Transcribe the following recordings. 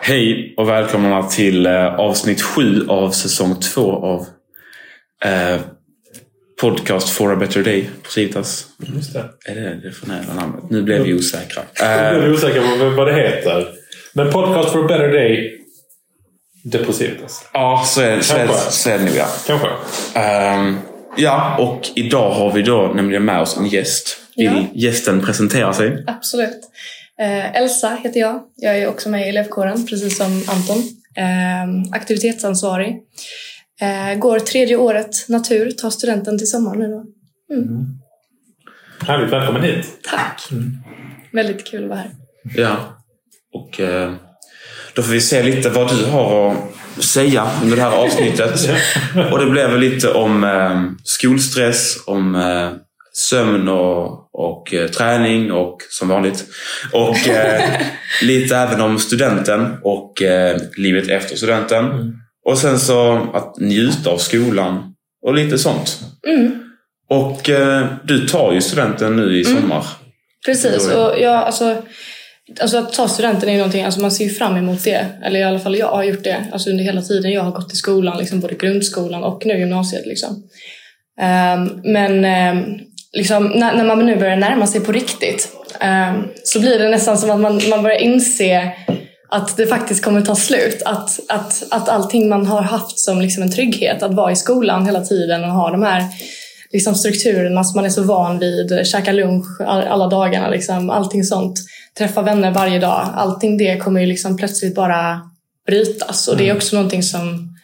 Hej och välkomna till eh, avsnitt sju av säsong två av eh, Podcast for a better day på Civitas. Just det. Är det det förnäma namnet? Nu blev vi osäkra. Jag Eh, är osäker på vad det heter. Men Podcast for a better day Depositas. ja, så är, så, är, så är det nog ja. Kanske. Ehm, ja, och idag har vi då nämligen med oss en gäst. Vill Ja. gästen presentera sig? Absolut. Eh, Elsa heter jag. Jag är också med i elevkåren, precis som Anton. Eh, aktivitetsansvarig. Eh, går tredje året natur, tar studenten till sommaren nu då. Härligt. Välkommen hit. Tack! Väldigt kul att vara här. Ja. Och eh, då får vi se lite vad du har att säga under det här avsnittet. Och det blev väl lite om eh, skolstress, om eh, sömn och, och eh, träning och som vanligt. Och eh, lite även om studenten och eh, livet efter studenten. Och sen så att njuta av skolan och lite sånt. Mm, Och eh, du tar ju studenten nu i sommar. precis. Det var Och jag, alltså, alltså att ta studenten är ju någonting, alltså man ser ju fram emot det. Eller i alla fall jag har gjort det alltså under hela tiden jag har gått i skolan, liksom både grundskolan och nu gymnasiet. Liksom. Ehm, men ehm, liksom, när, när man nu börjar närma sig på riktigt ehm, så blir det nästan som att man, man börjar inse att det faktiskt kommer ta slut. Att, att, att allting man har haft som liksom en trygghet, att vara i skolan hela tiden och ha de här liksom strukturerna som man är så van vid, käka lunch all- alla dagarna, liksom, allting sånt, träffa vänner varje dag, allting det kommer ju liksom plötsligt bara brytas. Och det är också någonting som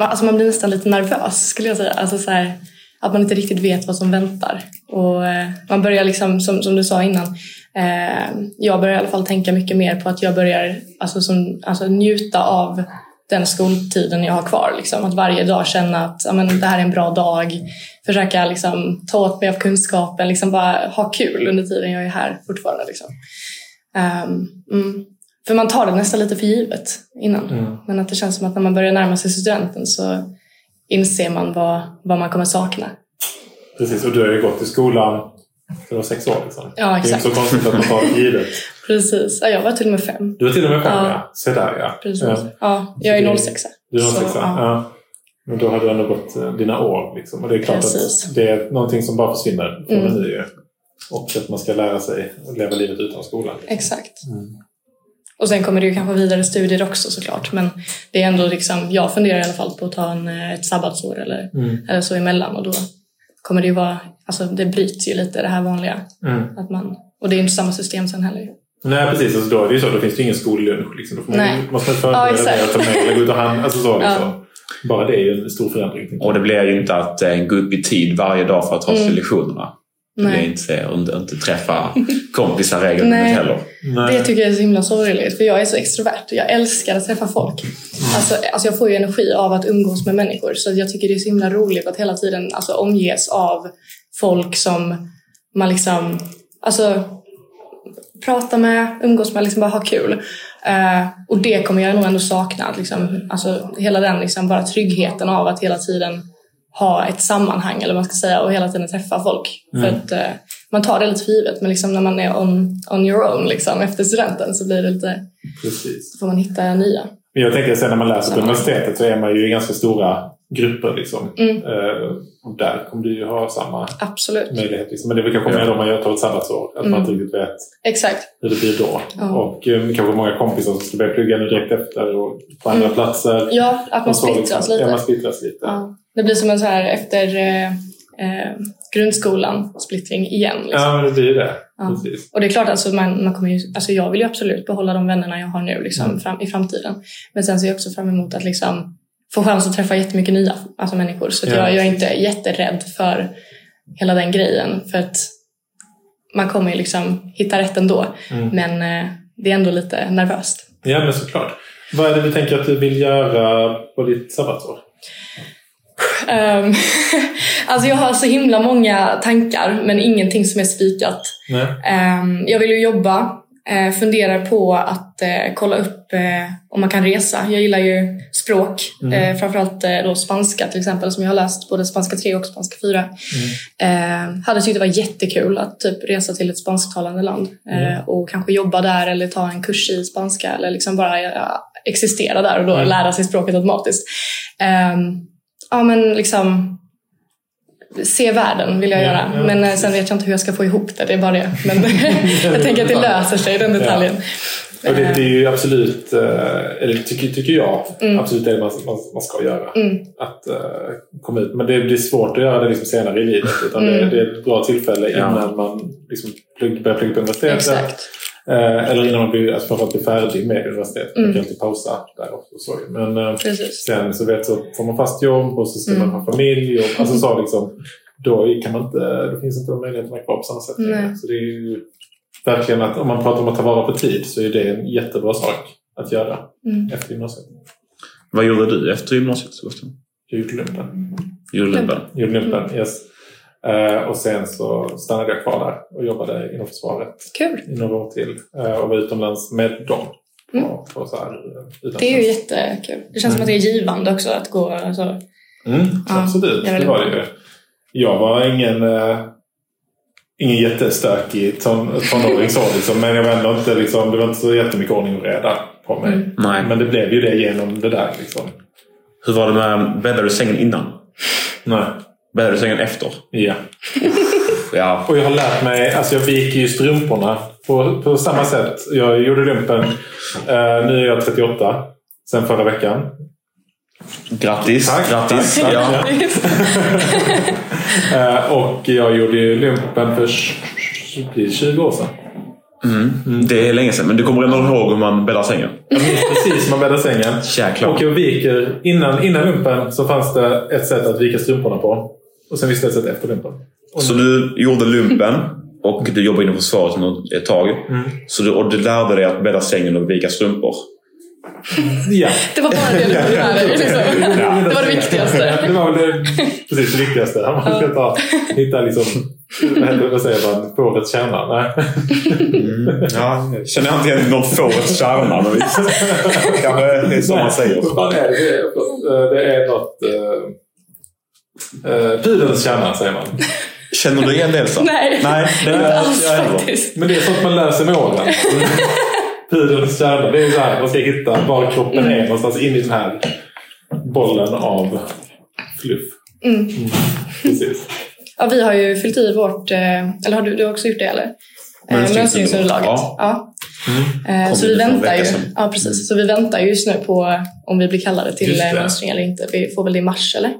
alltså man blir nästan lite nervös skulle jag säga. Alltså så här, att man inte riktigt vet vad som väntar. Och eh, man börjar liksom, som, som du sa innan, eh, jag börjar i alla fall tänka mycket mer på att jag börjar alltså, som, alltså, njuta av den skoltiden jag har kvar. Liksom. Att varje dag känna att ja, men, det här är en bra dag. Försöka liksom, ta åt mig av kunskapen, liksom bara ha kul under tiden jag är här fortfarande. Liksom. Ehm, mm. För man tar det nästan lite för givet innan. Mm. Men att det känns som att när man börjar närma sig studenten så inser man vad, vad man kommer sakna. Precis. Och du har ju gått i skolan för var sex år. Liksom. Ja, Det är exakt. inte så konstigt att man tar det givet. Precis. Ja, jag var till och med fem. Du var till och med fem, Ja. ja. Se där, ja. Precis. Ja. Ja, jag är 06 Du Så, sex, ja. ja. Men då har du ändå gått eh, dina år. Liksom. Och det är klart Precis. att det är någonting som bara försvinner från Mm. ju. Och att man ska lära sig att leva livet utan skolan. liksom. Exakt. Mm. Och sen kommer det ju kanske vidare studier också såklart. Men det är ändå liksom, jag funderar i alla fall på att ta en, eh, ett sabbatsår eller, Mm. eller så emellan. Och då kommer det ju vara, alltså det bryts ju lite det här vanliga. Mm. Att man, och det är ju inte samma system sen heller. Nej precis, alltså då är det ju så. Då finns det ingen skollunch. Liksom. Då får man, Nej. måste man Ja, förbereda exakt. sig att ta med eller gå ut och handla. Alltså så, Ja. liksom. Bara det är ju en stor förändring. Och det blir ju inte att eh, gå upp i tid varje dag för att ta sig till lektionerna. Det blir Nej. inte, och inte, inte träffa kompisar regelbundet Nej. heller. Nej. Det tycker jag är så himla sorgligt, för jag är så extrovert. Jag älskar att träffa folk. Alltså, alltså jag får ju energi av att umgås med människor. Så jag tycker det är så himla roligt att hela tiden alltså, omges av folk som man liksom alltså, pratar med, umgås med, liksom bara ha kul. Eh, och det kommer jag nog ändå sakna. Liksom, alltså, hela den liksom, bara tryggheten av att hela tiden ha ett sammanhang eller vad man ska säga och hela tiden träffa folk. För att eh, man tar det lite för givet men liksom när man är on, on your own liksom, efter studenten så blir det lite, Precis. får man hitta nya. Men jag tänker sen när man läser på universitetet så är man ju i ganska stora grupper. Liksom. Mm. Eh, och där kommer du ju ha samma Absolut. möjlighet. Liksom. Men det är väl kanske mer då man gör ett sabbatsår. Att man Mm. inte riktigt vet Exakt. hur det blir då. Ja. Och eh, kanske många kompisar som ska börja plugga nu direkt efter och på andra Mm. platser. Ja, att man splittras liksom. lite. Ja, man splittras lite. Ja. Det blir som en så här efter eh, eh, grundskolan splittring igen. Liksom. Ja, men det blir det. Ja. Och det är klart, alltså, man, man kommer ju, alltså jag vill ju absolut behålla de vännerna jag har nu liksom, Mm. fram, i framtiden. Men sen ser jag också fram emot att liksom, få chans att träffa jättemycket nya alltså, människor. Så Ja. jag, jag är inte jätterädd för hela den grejen. För att man kommer ju liksom hitta rätt ändå. Mm. Men eh, det är ändå lite nervöst. Ja, men såklart. Vad är det du tänker att du vill göra på ditt sabbatsår? Um, alltså jag har så himla många tankar men ingenting som är spikat. Ehm, jag vill ju jobba Eh, funderar på att eh, kolla upp eh, om man kan resa. Jag gillar ju språk, Mm. framförallt då spanska till exempel som jag har läst både spanska 3 och spanska 4. Mm. Eh, hade tyckt det var jättekul att typ resa till ett spansktalande land Mm. och kanske jobba där eller ta en kurs i spanska eller liksom bara existera där och då Mm. lära sig språket automatiskt. Ehm, ja men liksom se världen vill jag Ja, göra. ja, men eh, precis. sen vet jag inte hur jag ska få ihop det, det är bara det. Men jag tänker att det löser sig, den detaljen. Och det, det är ju absolut, eh, eller tycker, tycker jag, Mm. absolut det man, man, man ska göra. Mm. Att eh, komma ut. Men det blir svårt att göra det liksom senare i livet. Utan det, Mm. det är ett bra tillfälle Ja. innan man liksom plugg, börjar plugga på universitetet. Exakt. Eh, eller innan man blir, alltså framförallt blir färdig med universitetet. Man Mm. kan alltid pausa där också. Så. Men eh, sen så, vet, så får man fast jobb och så ska Mm. man ha familj. Och, alltså så liksom, då, kan man inte, då finns inte de möjligheterna kvar på samma sätt. Nej. Så det är ju verkligen att om man pratar om att ta vara på tid så är det en jättebra sak att göra Mm. efter gymnasiet. Vad gjorde du efter gymnasiet, Sebastian? Jag gjorde lumpen. Gjorde lumpen? Gjorde lumpen, yes. Eh, och sen så stannade jag kvar där och jobbade inom försvaret Kul. i några år till. eh, och var utomlands med dem. Mm. På, på så här, eh. Det är ju jättekul. Det känns som att det är givande också att gå alltså, Mm, Ja, absolut, det var det ju. Jag var ingen, eh, ingen jättestökig ton, tonåring så liksom, men jag var ändå inte, liksom, det var inte så jättemycket ordning och reda på mig. Mm. Nej. Men det blev ju det genom det där. Liksom. Hur var det med, bäddade du sängen innan? Nej. Bäddade du sängen efter? Ja. Ja. Och jag har lärt mig, alltså jag viker ju strumporna på, på samma sätt. Jag gjorde lumpen, eh, nu är jag 38, sen förra veckan. Grattis! Tack, Grattis! tack. Ja. Eh, och jag gjorde ju lumpen för tj- blir det 20 år sedan. Mm. Det är länge sedan, men du kommer ändå ihåg hur man bäddar sängen? Jag minns precis hur man bäddar sängen. Jäklar. Och jag viker, innan, innan lumpen så fanns det ett sätt att vika strumporna på. Och sen det ett sätt efter lumpen. Och Så du gjorde lumpen och du jobbade inom försvaret något- ett tag. Mm. Så du, och du lärde dig att bädda sängen och vika strumpor. Ja. Det var bara det du med dig. Liksom. Det var det viktigaste. Det var väl det, precis det viktigaste. Man ska ta, hitta liksom, vad, säger man, fårets kärna. Nej. Ja, känner jag inte igen någon fårets kärna. Men visst. Kanske det är så man säger. Det? Är, förlåt, eh, det är något... Uh, pudelns kärna säger man. Känner du igen det Elsa? Nej, Nej, det inte alls jag faktiskt. Men det är sånt man lär sig med åren. Pudelns kärna. Det är så här, man ska hitta var kroppen är någonstans in i den här bollen av fluff. Mm. Precis. Ja, vi har ju fyllt i vårt, eh, eller har du, du har också gjort det eller? Eh, Mönstringsunderlag. Mönstringsunderlaget. Ja. Ja. Mm. Eh, Så vi väntar ju. Ja, precis. Så vi väntar ju just nu på om vi blir kallade till eh, mönstring eller inte. Vi får väl det i mars eller?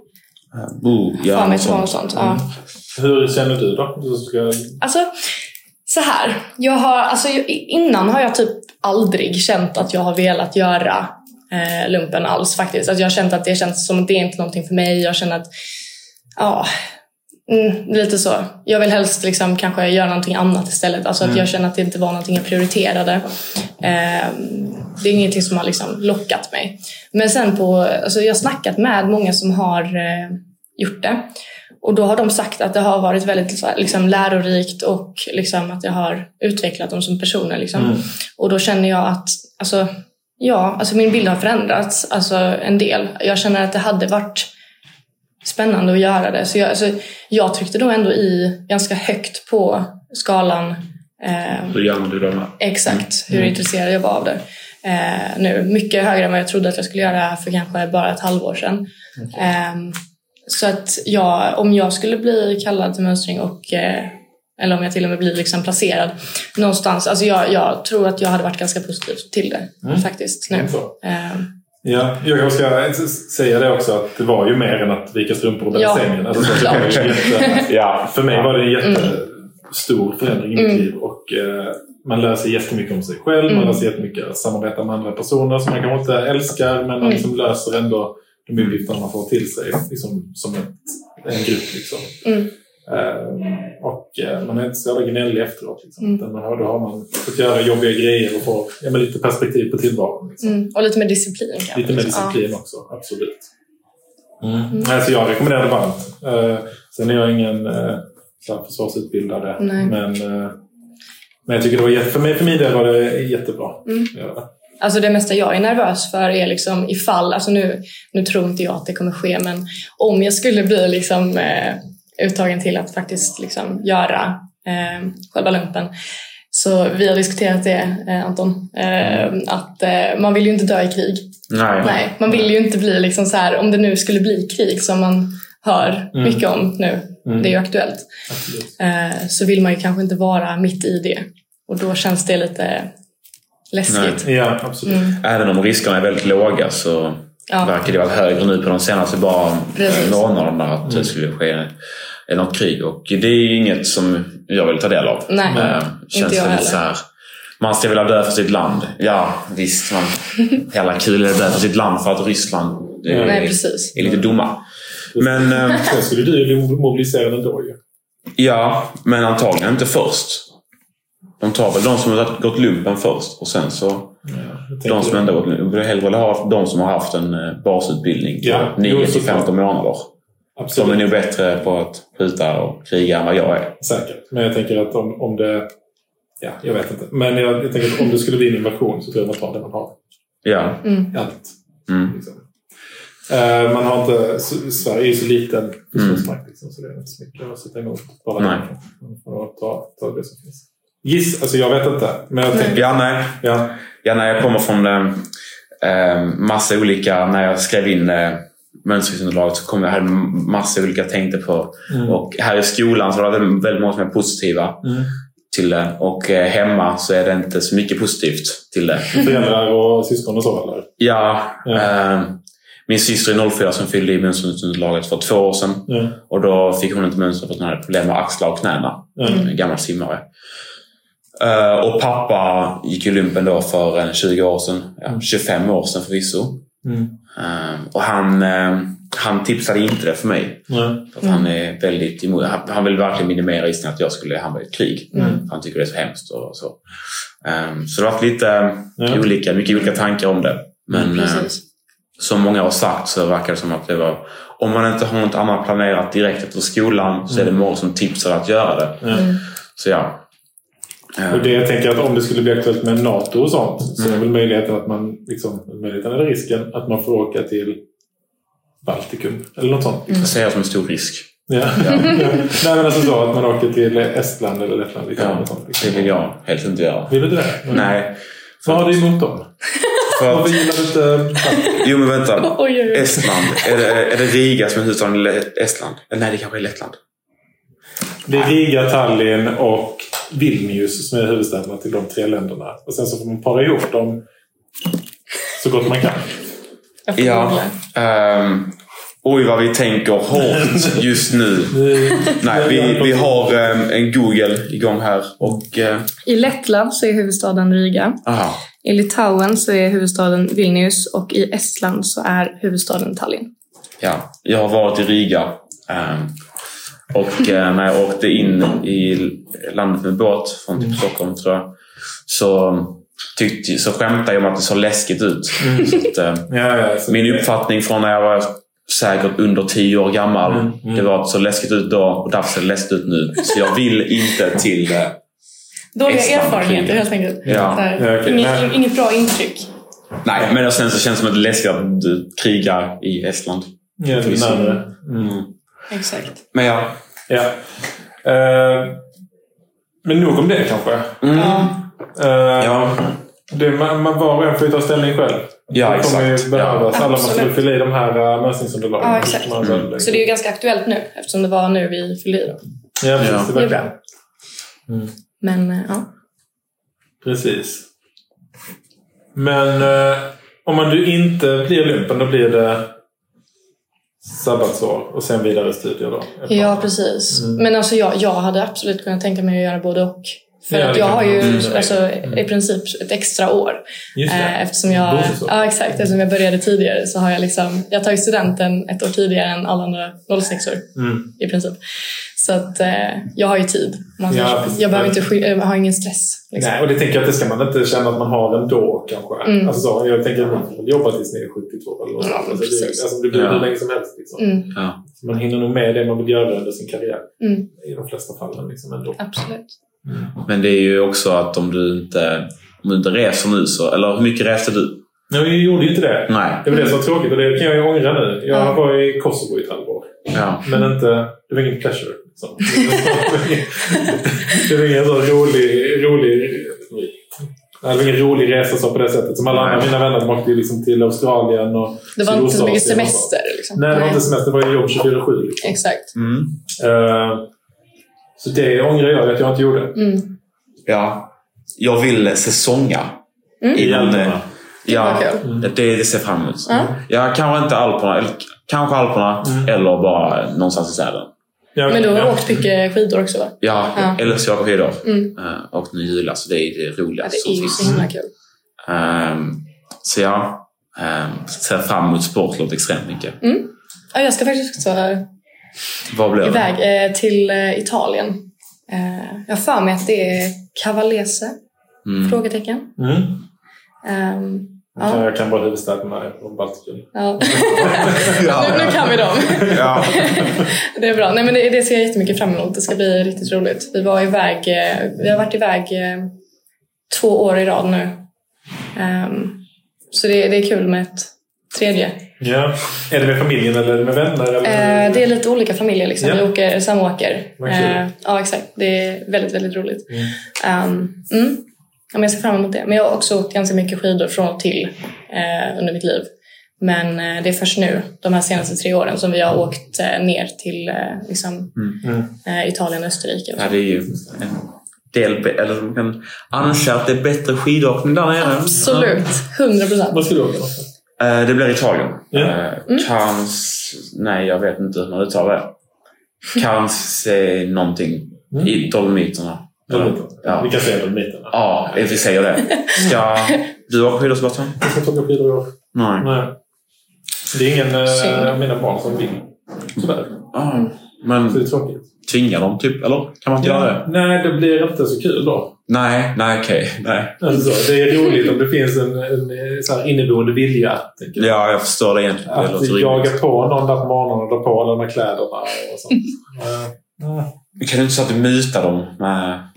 Oh, ja, vet vad sånt. Ja. Hur känner du då? Du ska... Alltså, så här. Jag har, alltså, innan har jag typ aldrig känt att jag har velat göra eh, lumpen alls faktiskt. Alltså, jag har känt att det känns som att det är inte någonting för mig. Jag känner att, ja, mm, lite så. Jag vill helst liksom kanske göra någonting annat istället. Alltså att jag känner att det inte var någonting jag prioriterade. Eh, det är ingenting som har liksom lockat mig. Men sen på, alltså jag har snackat med många som har eh, gjort det. Och då har de sagt att det har varit väldigt liksom, lärorikt och liksom, att det har utvecklat dem som personer. Liksom. Mm. Och då känner jag att alltså, ja, alltså min bild har förändrats alltså, en del. Jag känner att det hade varit spännande att göra det. Så jag, alltså, jag tryckte då ändå i ganska högt på skalan eh, Hur gör du det med? exakt hur Mm. intresserad jag var av det. Eh, nu, mycket högre än vad jag trodde att jag skulle göra för kanske bara ett halvår sedan. Ehm, så att jag, om jag skulle bli kallad till mönstring och eh, eller om jag till och med blir liksom placerad någonstans. Alltså jag, jag tror att jag hade varit ganska positiv till det Mm. faktiskt nu. Ja, jag ska säga det också att det var ju mer än att vika strumpor och Ja, sängen. Alltså, så det var jätte, Ja. för mig var det en jättestor förändring i mitt Mm. liv. Och, eh, man lär sig jättemycket om sig själv. Man Mm. lär sig jättemycket att samarbeta med andra personer som man kanske inte älskar. Men man Mm. liksom löser ändå de uppgifterna man får till sig liksom, som ett, en grupp. Liksom. Mm. Eh, och eh, man är inte så jävla gnällig efteråt. Liksom. Mm. Man har, då har man fått göra jobbiga grejer och få ja, men lite perspektiv på tillvaron. Liksom. mm, och lite mer disciplin kanske. Lite mer disciplin också, absolut. Mm. Alltså jag rekommenderar det varmt. Uh, sen är jag ingen uh, så här försvarsutbildare. Nej. Men, uh, Men jag tycker det var jätte, för, mig, för min del var det jättebra. Mm. Ja. Alltså det mesta jag är nervös för är liksom ifall, alltså nu, nu tror inte jag att det kommer ske, men om jag skulle bli liksom eh, uttagen till att faktiskt liksom göra eh, själva lumpen. Så vi har diskuterat det, eh, Anton, eh, att eh, man vill ju inte dö i krig. Nej. Nej, man vill ju inte bli liksom så här, om det nu skulle bli krig som man hör Mm. mycket om nu, Mm. det är ju aktuellt, eh, så vill man ju kanske inte vara mitt i det. Och då känns det lite läskigt. Ja, absolut. Mm. Även om riskerna är väldigt låga så Ja. verkar det vara högre nu på de senaste bara Precis. månaderna att det skulle ske något krig. Och det är ju inget som jag vill ta del av. Nej, Eh, känns inte jag heller. så här, man ska vilja dö för sitt land. Ja, visst. Man, hela kul är att dö för sitt land för att Ryssland är, Nej, är lite dumma. Men, eh, Sen skulle du mobilisera ändå ju. ja, men antagligen inte först. De tar väl de som har gått lumpen först och sen så Ja, de som ändå. Jag vill hellre ha de som har haft en eh, basutbildning Ja, jo, 9 till såklart. 15 månader. De är Absolut. nog bättre på att skjuta och kriga än vad jag är. Säkert. Men jag tänker att om, om det... Ja, jag vet inte. Men jag, jag tänker att om det skulle bli en invasion så tror jag man tar det man har. Ja. Mm. Allt. Mm. Liksom. Eh, man har inte... Sverige är ju så liten försvarsmakt liksom, så det är inte så mycket att sätta emot. Bara Nej. Man får ta, ta det som finns. Giss, alltså jag vet inte. Men jag Nej. tänker... Ja, nej. Ja. Ja, när jag kommer från eh, eh, massa olika... När jag skrev in eh, mönstringsunderlaget så kom jag hade massa olika jag tänkte på. Mm. Och här i skolan så var det väldigt många som är positiva Mm. till det. Och eh, hemma så är det inte så mycket positivt till det. Föräldrar och syskon och så eller? Ja, Ja. Eh, min syster är 04 som fyllde i mönstringsunderlaget för två år sedan. Ja. Och då fick hon inte mönstra för att hon hade problem med axlar och knäna. Ja. En gammal simmare. Eh, och pappa gick ju lumpen då för en 20 år sedan. Ja, 25 år sedan förvisso. Mm. Eh, och han, eh, han tipsade inte det för mig. Ja. För att Han är väldigt emot, han, han vill verkligen minimera risken att jag skulle hamna i ett krig. Mm. Han tycker det är så hemskt och så. Eh, så det har varit lite olika, mycket olika tankar om det. Men eh, Precis. som många har sagt så verkar det som att det var om man inte har något annat planerat direkt efter skolan så är det många som tipsar att göra det. Mm. Så ja. Och det jag tänker att om det skulle bli aktuellt med NATO och sånt så är Mm. väl möjligheten att man, liksom, möjligheten eller risken att man får åka till Baltikum eller något sånt. Mm. Det ser jag som en stor risk. Ja. Nej men alltså så att man åker till Estland eller Lettland. Liksom, Ja, sånt, det liksom. vill jag helst inte göra. Vill du inte det? Nej. Vad har du emot dem? För Varför att, gillar du inte jo men vänta. Oj, oj, oj. Estland. Är det, är det Riga som är huvudstaden i Estland? Nej, det kanske är Lettland. Det är Riga, Tallinn och Vilnius som är huvudstäderna till de tre länderna. Och sen så får man para ihop dem så gott man kan. Ja. ehm, oj vad vi tänker hårt just nu. Vi- Nej, vi, vi har ehm, en Google igång här och... eh, I Lettland så är huvudstaden Riga. aha. I Litauen så är huvudstaden Vilnius och i Estland så är huvudstaden Tallinn. Ja, jag har varit i Riga. ehm, och eh, när jag åkte in i landet med båt från typ Stockholm tror jag. Så, tyckte, så skämtade jag om att det såg läskigt ut. Så att, eh, Ja, ja, så min uppfattning från när jag var säkert under tio år gammal. Mm, mm. Det var att det såg läskigt ut då och därför ser det läskigt ut nu. Så jag vill inte till... eh, Dåliga erfarenheter helt enkelt. Ja. Ja, okej. inget, inget bra intryck. Nej, men sen så känns det som att det är läskigt att du krigar i Estland. Ja, det är närmare. Mm. Exakt. Men ja. Ja. Eh, men nog om det kanske. Mm. Ja. Eh, Ja. det, man, man var och en får ju ta ställning själv. Ja, det kommer exakt. ju behövas. Ja. Alla måste fylla i de här uh, mönstringsunderlagen. Ja, exakt. Mm. Så det är ju ganska aktuellt nu eftersom det var nu vi fyllde i dem. Ja, precis. Ja. Det Det är bra. Mm. Men eh, ja. Precis. Men eh, om man nu inte blir lumpen då blir det sabbatsår och sen vidare studier då? Ja, precis. Mm. Men alltså jag, jag hade absolut kunnat tänka mig att göra både och. För Ja, att jag har ju Mm. alltså, i princip ett extra år. Eh, Eftersom jag, ja, exakt, eftersom jag började tidigare så har jag liksom, jag tagit studenten ett år tidigare än alla andra 06-or Mm. i princip. Så att eh, jag har ju tid. Man, Ja, jag behöver inte, jag har ingen stress. Liksom. Nej, och det tänker jag att det ska man inte känna att man har ändå kanske. Mm. Alltså så, jag tänker att man får jobba tills ni är 72 eller något. Ja, alltså, det, alltså, det blir Ja. hur länge som helst. Liksom. Mm, Ja. Man hinner nog med det man vill göra under sin karriär. mm, I de flesta fallen liksom ändå. absolut. Men det är ju också att om du inte, om du inte reser nu så... Eller hur mycket reste du? Nej, vi gjorde ju inte det. Nej. Det var det som var tråkigt och det kan jag ju ångra nu. Jag Ja. var i Kosovo i ett halvår. Ja. Men inte, det var ingen pleasure. liksom. det var ingen så rolig, rolig, det var ingen rolig resa så på det sättet. Som alla Nej. andra mina vänner, de åkte liksom till Australien och Det var inte så mycket så. semester. Liksom. Nej, det var inte semester. Det var ju jobb 24-7. Liksom. Exakt. Mm. Eh, så det ångrar jag att jag inte gjorde. Mm. ja. Jag vill säsonga. Mm. I Innan, Alperna. eh, Ja, det, det ser jag fram emot. Ja. Ja, kanske inte Alperna. Eller, kanske Alperna. Mm. Eller bara någonstans i Sälen. Ja, Men du har ja. åkt mycket skidor också va? Ja, Ja. jag älskar att åka skidor. Mm. Uh, och nu jula, så det är det Ja, roligaste det är ju så himla kul. Ehm, så ja, um, ser fram emot sportlov extremt mycket. Ja, jag ska faktiskt också Vad det? iväg eh, till eh, Italien. Eh, jag har för mig att det är Cavallese? Mm. Frågetecken. Mm. Ehm, ja. Jag kan bara huvudstäderna från Baltikum. Ja. Ja. nu, nu kan vi dem. Ja. Det är bra. Nej, men det, det ser jag jättemycket fram emot. Det ska bli riktigt roligt. Vi var iväg, eh, vi har varit iväg eh, två år i rad nu. Ehm, så det, det är kul med ett tredje. Ja. Är det med familjen eller med vänner? Eller? Eh, det är lite olika familjer. Liksom. Ja. Vi åker, samåker. Eh, ja, exakt. Det är väldigt, väldigt roligt. Mm. Ehm, mm. Ja, men jag ser fram emot det. Men jag har också åkt ganska mycket skidor från och till eh, under mitt liv. Men eh, det är först nu, de här senaste tre åren, som vi har åkt eh, ner till eh, liksom, Mm. eh, Italien och Österrike. Och ja, det är ju en del, eller man kan anse att det är bättre skidåkning där nere. Absolut, 100 procent. Vad ska du åka det blir Italien. Ja. Eh, Kans... Nej, jag vet inte hur man uttalar det. Kanske någonting Mm. i Dolomiterna. Dolomiterna. Ja. Vi kan säga Dolomiterna. Ja, vi säger det. Ska du åka skidor Sebastian? Jag ska inte åka skidor i år. Nej. Nej. Det är ingen av mina barn som vill. Tyvärr. Ah, Så men det är tråkigt. tvingar dem typ? Eller kan man inte göra det? Nej, det blir inte så kul då. Nej, nej okej. Nej. Alltså, så, det är roligt om det finns en, en eh, så här inneboende vilja. Jag. Ja, jag förstår det egentligen. Det Att låter jaga på någon där på morgonen och dra på alla de här kläderna och sånt. Eh, eh. Kan du inte så att du mutar dem med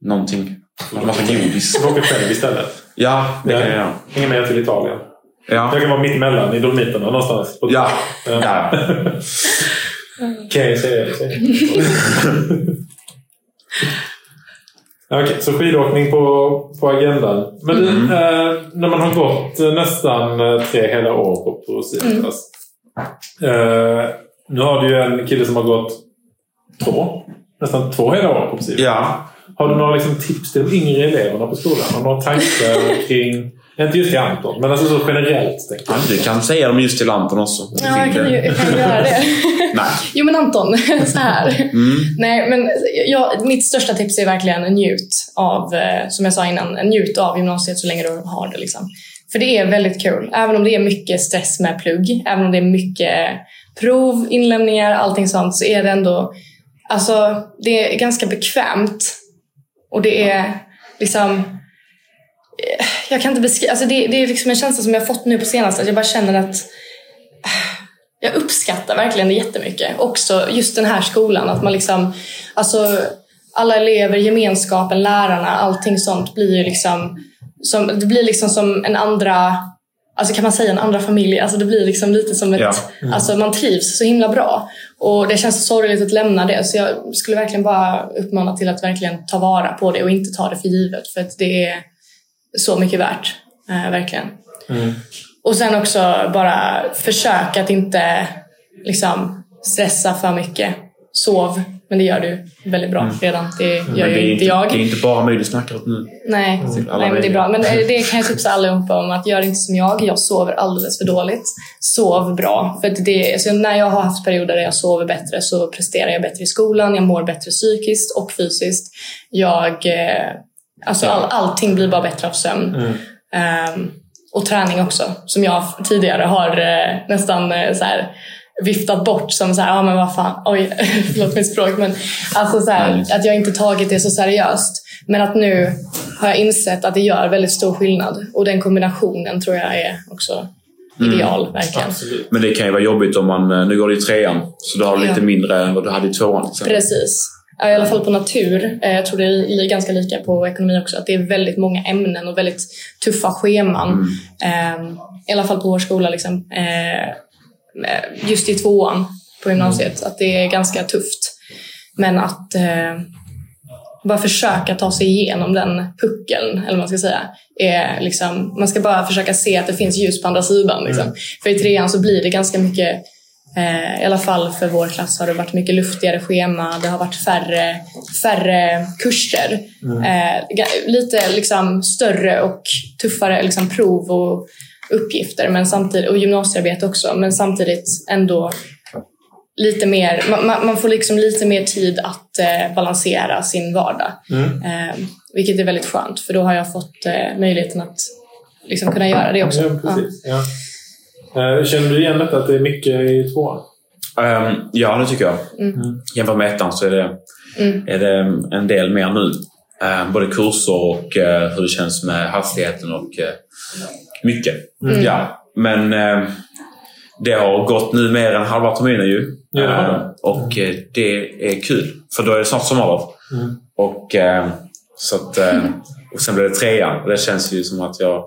någonting? En massa godis? Åker själv istället. Ja, det kan jag göra. Hänger med till Italien. Ja. Jag kan vara mitt emellan i Dolomiterna någonstans. Ja. Ja. ja. Kan jag säga det? säger jag. Ja, Okej, så skidåkning på, på agendan. Men du, Mm. eh, när man har gått eh, nästan eh, tre hela år på Procivitas. Eh, nu har du ju en kille som har gått två, nästan två hela år på Procivitas. ja. Har du några liksom, tips till de yngre eleverna på skolan? Har du några tankar kring, inte just till Anton, men alltså så generellt? Ja. Du kan säga dem just till Anton också. Ja, jag kan ju jag kan göra det. Nej. Jo men Anton, så här. Mm. Nej, men jag, mitt största tips är verkligen njut av, eh, som jag sa innan, njut av gymnasiet så länge du har det. Liksom. För det är väldigt kul. Även om det är mycket stress med plugg, även om det är mycket prov, inlämningar, allting sånt, så är det ändå, alltså det är ganska bekvämt. Och det är liksom, jag kan inte beskriva, alltså det, det är liksom en känsla som jag fått nu på senaste, att jag bara känner att jag uppskattar verkligen det jättemycket. Också just den här skolan, att man liksom, alltså alla elever, gemenskapen, lärarna, allting sånt blir ju liksom, som, det blir liksom som en andra, alltså kan man säga en andra familj? Alltså det blir liksom lite som ett, Ja. alltså man trivs så himla bra. Och det känns så sorgligt att lämna det, så jag skulle verkligen bara uppmana till att verkligen ta vara på det och inte ta det för givet, för att det är så mycket värt. Eh, verkligen. Mm. Och sen också bara försök att inte liksom, stressa för mycket. Sov, men det gör du väldigt bra redan. Det gör Mm. Men ju det inte jag. Det är inte bara mig du snackar åt nu. Nej, Alla nej men det är bra. Men eh, det kan jag tipsa allihopa om att gör inte som jag. Jag sover alldeles för dåligt. Sov bra. För det, alltså när jag har haft perioder där jag sover bättre så presterar jag bättre i skolan. Jag mår bättre psykiskt och fysiskt. Jag, eh, alltså all, allting blir bara bättre av sömn. Mm. Ehm, och träning också, som jag tidigare har eh, nästan eh, så här, viftat bort som så här, ja men vad fan, oj, förlåt mitt språk, men alltså så här, att jag inte tagit det så seriöst. Men att nu har jag insett att det gör väldigt stor skillnad. Och den kombinationen tror jag är också ideal, verkligen. Absolut. Men det kan ju vara jobbigt om man... eh, Nu går det i trean, så du har Ja. lite mindre än vad du hade i tvåan. Precis. Ja, I alla fall på natur. Eh, Jag tror det är ganska lika på ekonomi också. Att det är väldigt många ämnen och väldigt tuffa scheman. Eh, I alla fall på vår skola. Liksom. Eh, Just i tvåan på gymnasiet. Att det är ganska tufft. Men att eh, bara försöka ta sig igenom den puckeln, eller vad man ska säga. Är liksom, man ska bara försöka se att det finns ljus på andra sidan. Liksom. För i trean så blir det ganska mycket Eh, I alla fall för vår klass har det varit mycket luftigare schema. Det har varit färre, färre kurser. Eh, ga- lite liksom större och tuffare liksom prov och uppgifter men samtidigt, och gymnasiearbete också. Men samtidigt ändå lite mer, man, man får liksom lite mer tid att eh, balansera sin vardag. Eh, vilket är väldigt skönt för då har jag fått eh, möjligheten att liksom kunna göra det också. Ja, precis. Ja. Eh, Känner du igen detta att det är mycket i tvåan? Ehm, ja, det tycker jag. Mm. Jämfört med ettan så är det, Mm. är det en del mer nu. Ehm, både kurser och eh, hur det känns med hastigheten och eh, mycket. Mm. Ja, men eh, det har gått nu mer än halva terminen ju. Ja. Ehm, och det är kul, för då är det snart sommarlov. Mm. Och, så att, och sen blir det trean och det känns ju som att jag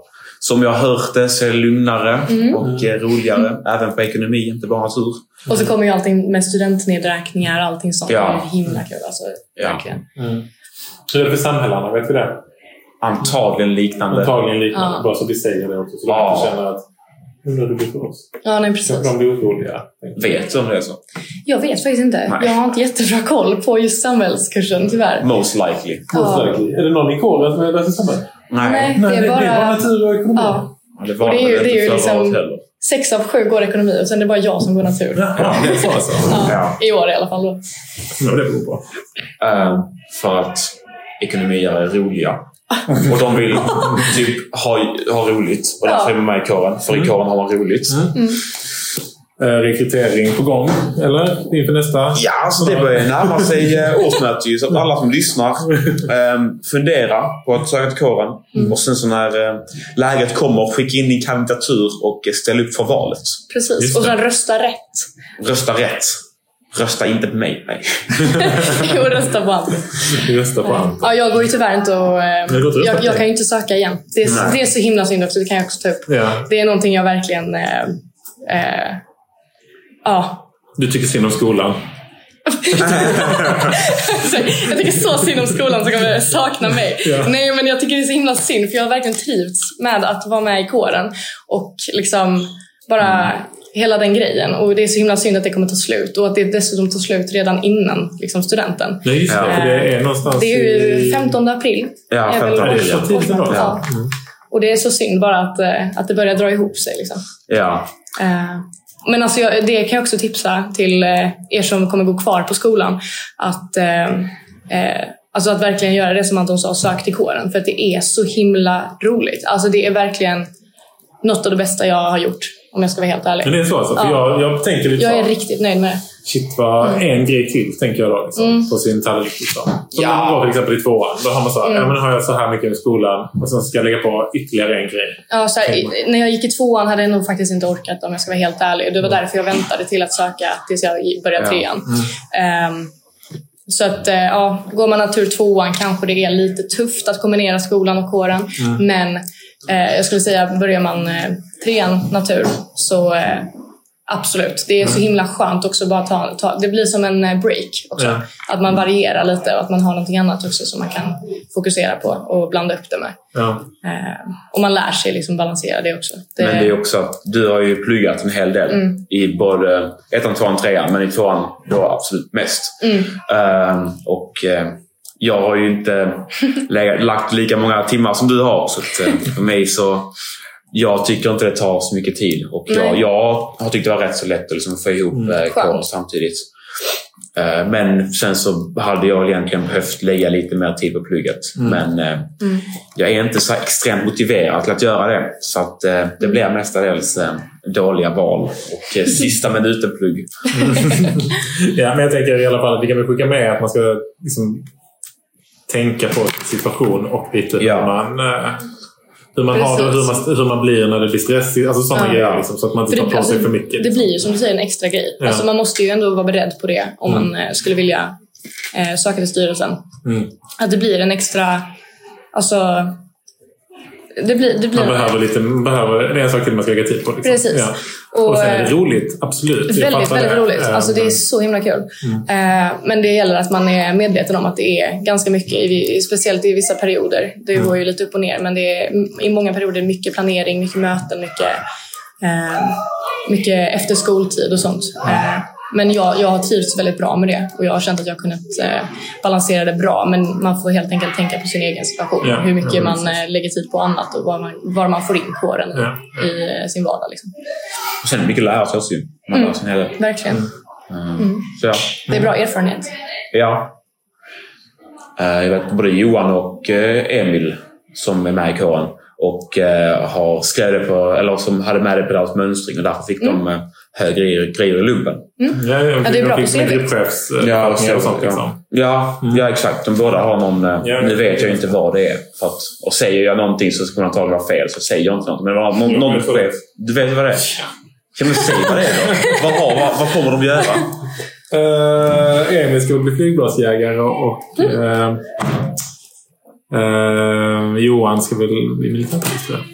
som jag har hört det så är det lugnare Mm. och eh, roligare. Även på ekonomi, inte bara natur. Och så kommer ju allting med studentnedräkningar och allting sånt. Ja. Det är himla kul alltså. Ja. Verkligen. Mm. Hur är det för samhällena? Vet vi det? Antagligen liknande. Antagligen liknande. Ja. Bara så vi säger det också. Så Ja. de känner att undrar hur det blir för oss. Ja, nej precis. Kanske de blir oroliga. Vet du om det är så? Jag vet faktiskt inte. Nej. Jag har inte jättebra koll på just samhällskursen tyvärr. Most likely. Ja. Är det någon i kåren som läser samhäll? Nej. Nej, Nej, det är bara... natur och ekonomi. Ja. Ja, det var det är ju- det är ju liksom-. Sex av sju går ekonomi och sen är det bara jag som går natur. Jaha, det är så alltså? Ja. Ja. I år i alla fall. Då. Ja, det beror på. Eh, för att ekonomier är roliga. Och de vill typ ha, ha roligt. Och därför Ja. är man med i kåren. För i kåren har man roligt. Mm. Eh, rekrytering på gång, eller? Inför nästa? Ja, alltså det börjar närma sig eh, årsmöte ju, så att alla som lyssnar eh, fundera på att söka till kåren. Och sen så när eh, läget kommer, skicka in din kandidatur och eh, ställ upp för valet. Precis. Och sen rösta rätt. Rösta rätt. Rösta inte på mig. Nej. Jo, rösta på Anton. Rösta på Anton. Ja, jag går ju tyvärr inte och... Eh, jag, jag kan ju inte söka igen. Det är, det är så himla synd också. Det kan jag också ta upp. Ja. Det är någonting jag verkligen... Eh, eh, ja. Du tycker synd om skolan? Så jag tycker så synd om skolan som kommer sakna mig. Ja. Nej, men jag tycker det är så himla synd för jag har verkligen trivts med att vara med i kåren. Och liksom bara hela den grejen. Och det är så himla synd att det kommer ta slut. Och att det dessutom tar slut redan innan liksom, studenten. Nej, just det. Ja. För det är någonstans Det är ju i... 15 april. Ja, är 15 väl- Ja. Ja. Och det är så synd bara att, eh, att det börjar dra ihop sig. Liksom. Ja. Eh, men alltså jag, det kan jag också tipsa till eh, er som kommer gå kvar på skolan. Att, eh, eh, alltså att verkligen göra det som Anton sa, sök till kåren. För att det är så himla roligt. Alltså det är verkligen något av det bästa jag har gjort. Om jag ska vara helt ärlig. Men det är så alltså? För Ja. jag, jag tänker lite Jag så är här, riktigt nöjd med det. Shit, vad en grej till tänker jag då. Liksom, Mm. På sin tallrik. Liksom. Som Ja. man går till exempel i tvåan. Då har man så här, Mm. ja, men har jag så här mycket i skolan och sen ska jag lägga på ytterligare en grej. Ja, så här, i- när jag gick i tvåan hade jag nog faktiskt inte orkat om jag ska vara helt ärlig. Det var därför jag väntade till att söka tills jag började Ja. trean. Ehm, så att, eh, ja, går man natur tvåan kanske det är lite tufft att kombinera skolan och kåren. Men eh, jag skulle säga, börjar man eh, trean natur så eh, absolut. Det är så himla skönt också bara ta, ta det blir som en eh, break också. Ja. Att man varierar lite och att man har någonting annat också som man kan fokusera på och blanda upp det med. Ja. Eh, och man lär sig liksom balansera det också. Det, Men det är också att du har ju pluggat en hel del Mm. i både ettan, tvåan, trean. Men i tvåan då absolut mest. Mm. Ehm, och eh, jag har ju inte lagt lika många timmar som du har. Så att, för mig så... Jag tycker inte det tar så mycket tid. Och jag, Nej. jag har tyckt det var rätt så lätt att liksom få ihop Mm. mm. kåren Skönt. samtidigt. Eh, Men sen så hade jag egentligen behövt lägga lite mer tid på plugget. Men eh, Mm. jag är inte så extremt motiverad till att göra det. Så att eh, det blir mestadels eh, dåliga val och eh, sista minuten-plugg. ja, men jag tänker i alla fall att vi kan väl skicka med att man ska liksom, tänka på situation och lite Ja. hur man, eh, hur man har det och hur man, hur man blir när det blir stressigt. Alltså sådana Ja. grejer. Liksom, så att man inte För tar det, på sig alltså, för mycket. det blir ju som du säger en extra grej. Ja. Alltså man måste ju ändå vara beredd på det om man eh, skulle vilja eh, söka till styrelsen. Mm. Att det blir en extra, alltså det blir, det blir Man behöver lite, man behöver, det är en sak till man ska lägga tid på. Liksom. Precis. Ja. Och, Och sen är det eh, roligt, absolut. Väldigt, väldigt det. roligt. Alltså det är men- så himla kul. Eh, men det gäller att man är medveten om att det är ganska mycket, speciellt i vissa perioder. Det går ju lite upp och ner, men det är i många perioder mycket planering, mycket möten, mycket, eh, mycket efter skoltid och sånt. Eh, men jag, jag har trivts väldigt bra med det och jag har känt att jag har kunnat eh, balansera det bra. Men man får helt enkelt tänka på sin egen situation. Ja, hur mycket man eh, lägger tid på annat och vad man, vad man får in på den i, eh, sin vardag. Liksom. Och sen mycket lära sig också ju. Man lär sig en hel del. Verkligen. Mm. Så ja. Det är bra erfarenhet. Ja. Eh, Jag vet både Johan och eh, Emil som är med i kåren och eh, har skrev på, eller som hade med det på deras mönstring och därför fick de eh, högre grejer, i lumpen. Ja, ja, Ja, det är bra på CV. gruppchefs Ja, ja, sånt. Liksom. ja, ja, exakt. De båda har någon... eh, Ja, nu vet jag inte vad det är. För att, och säger jag någonting så ska man antagligen vara fel, så säger jag inte något. Men någon, någon för- chef... Du vet vad det är? Kan man säga vad det är då? vad, har, vad, vad kommer de göra? Uh, Emil skulle bli flygbladsjägare och eh, eh, Johan ska väl bli militärpolis tror jag.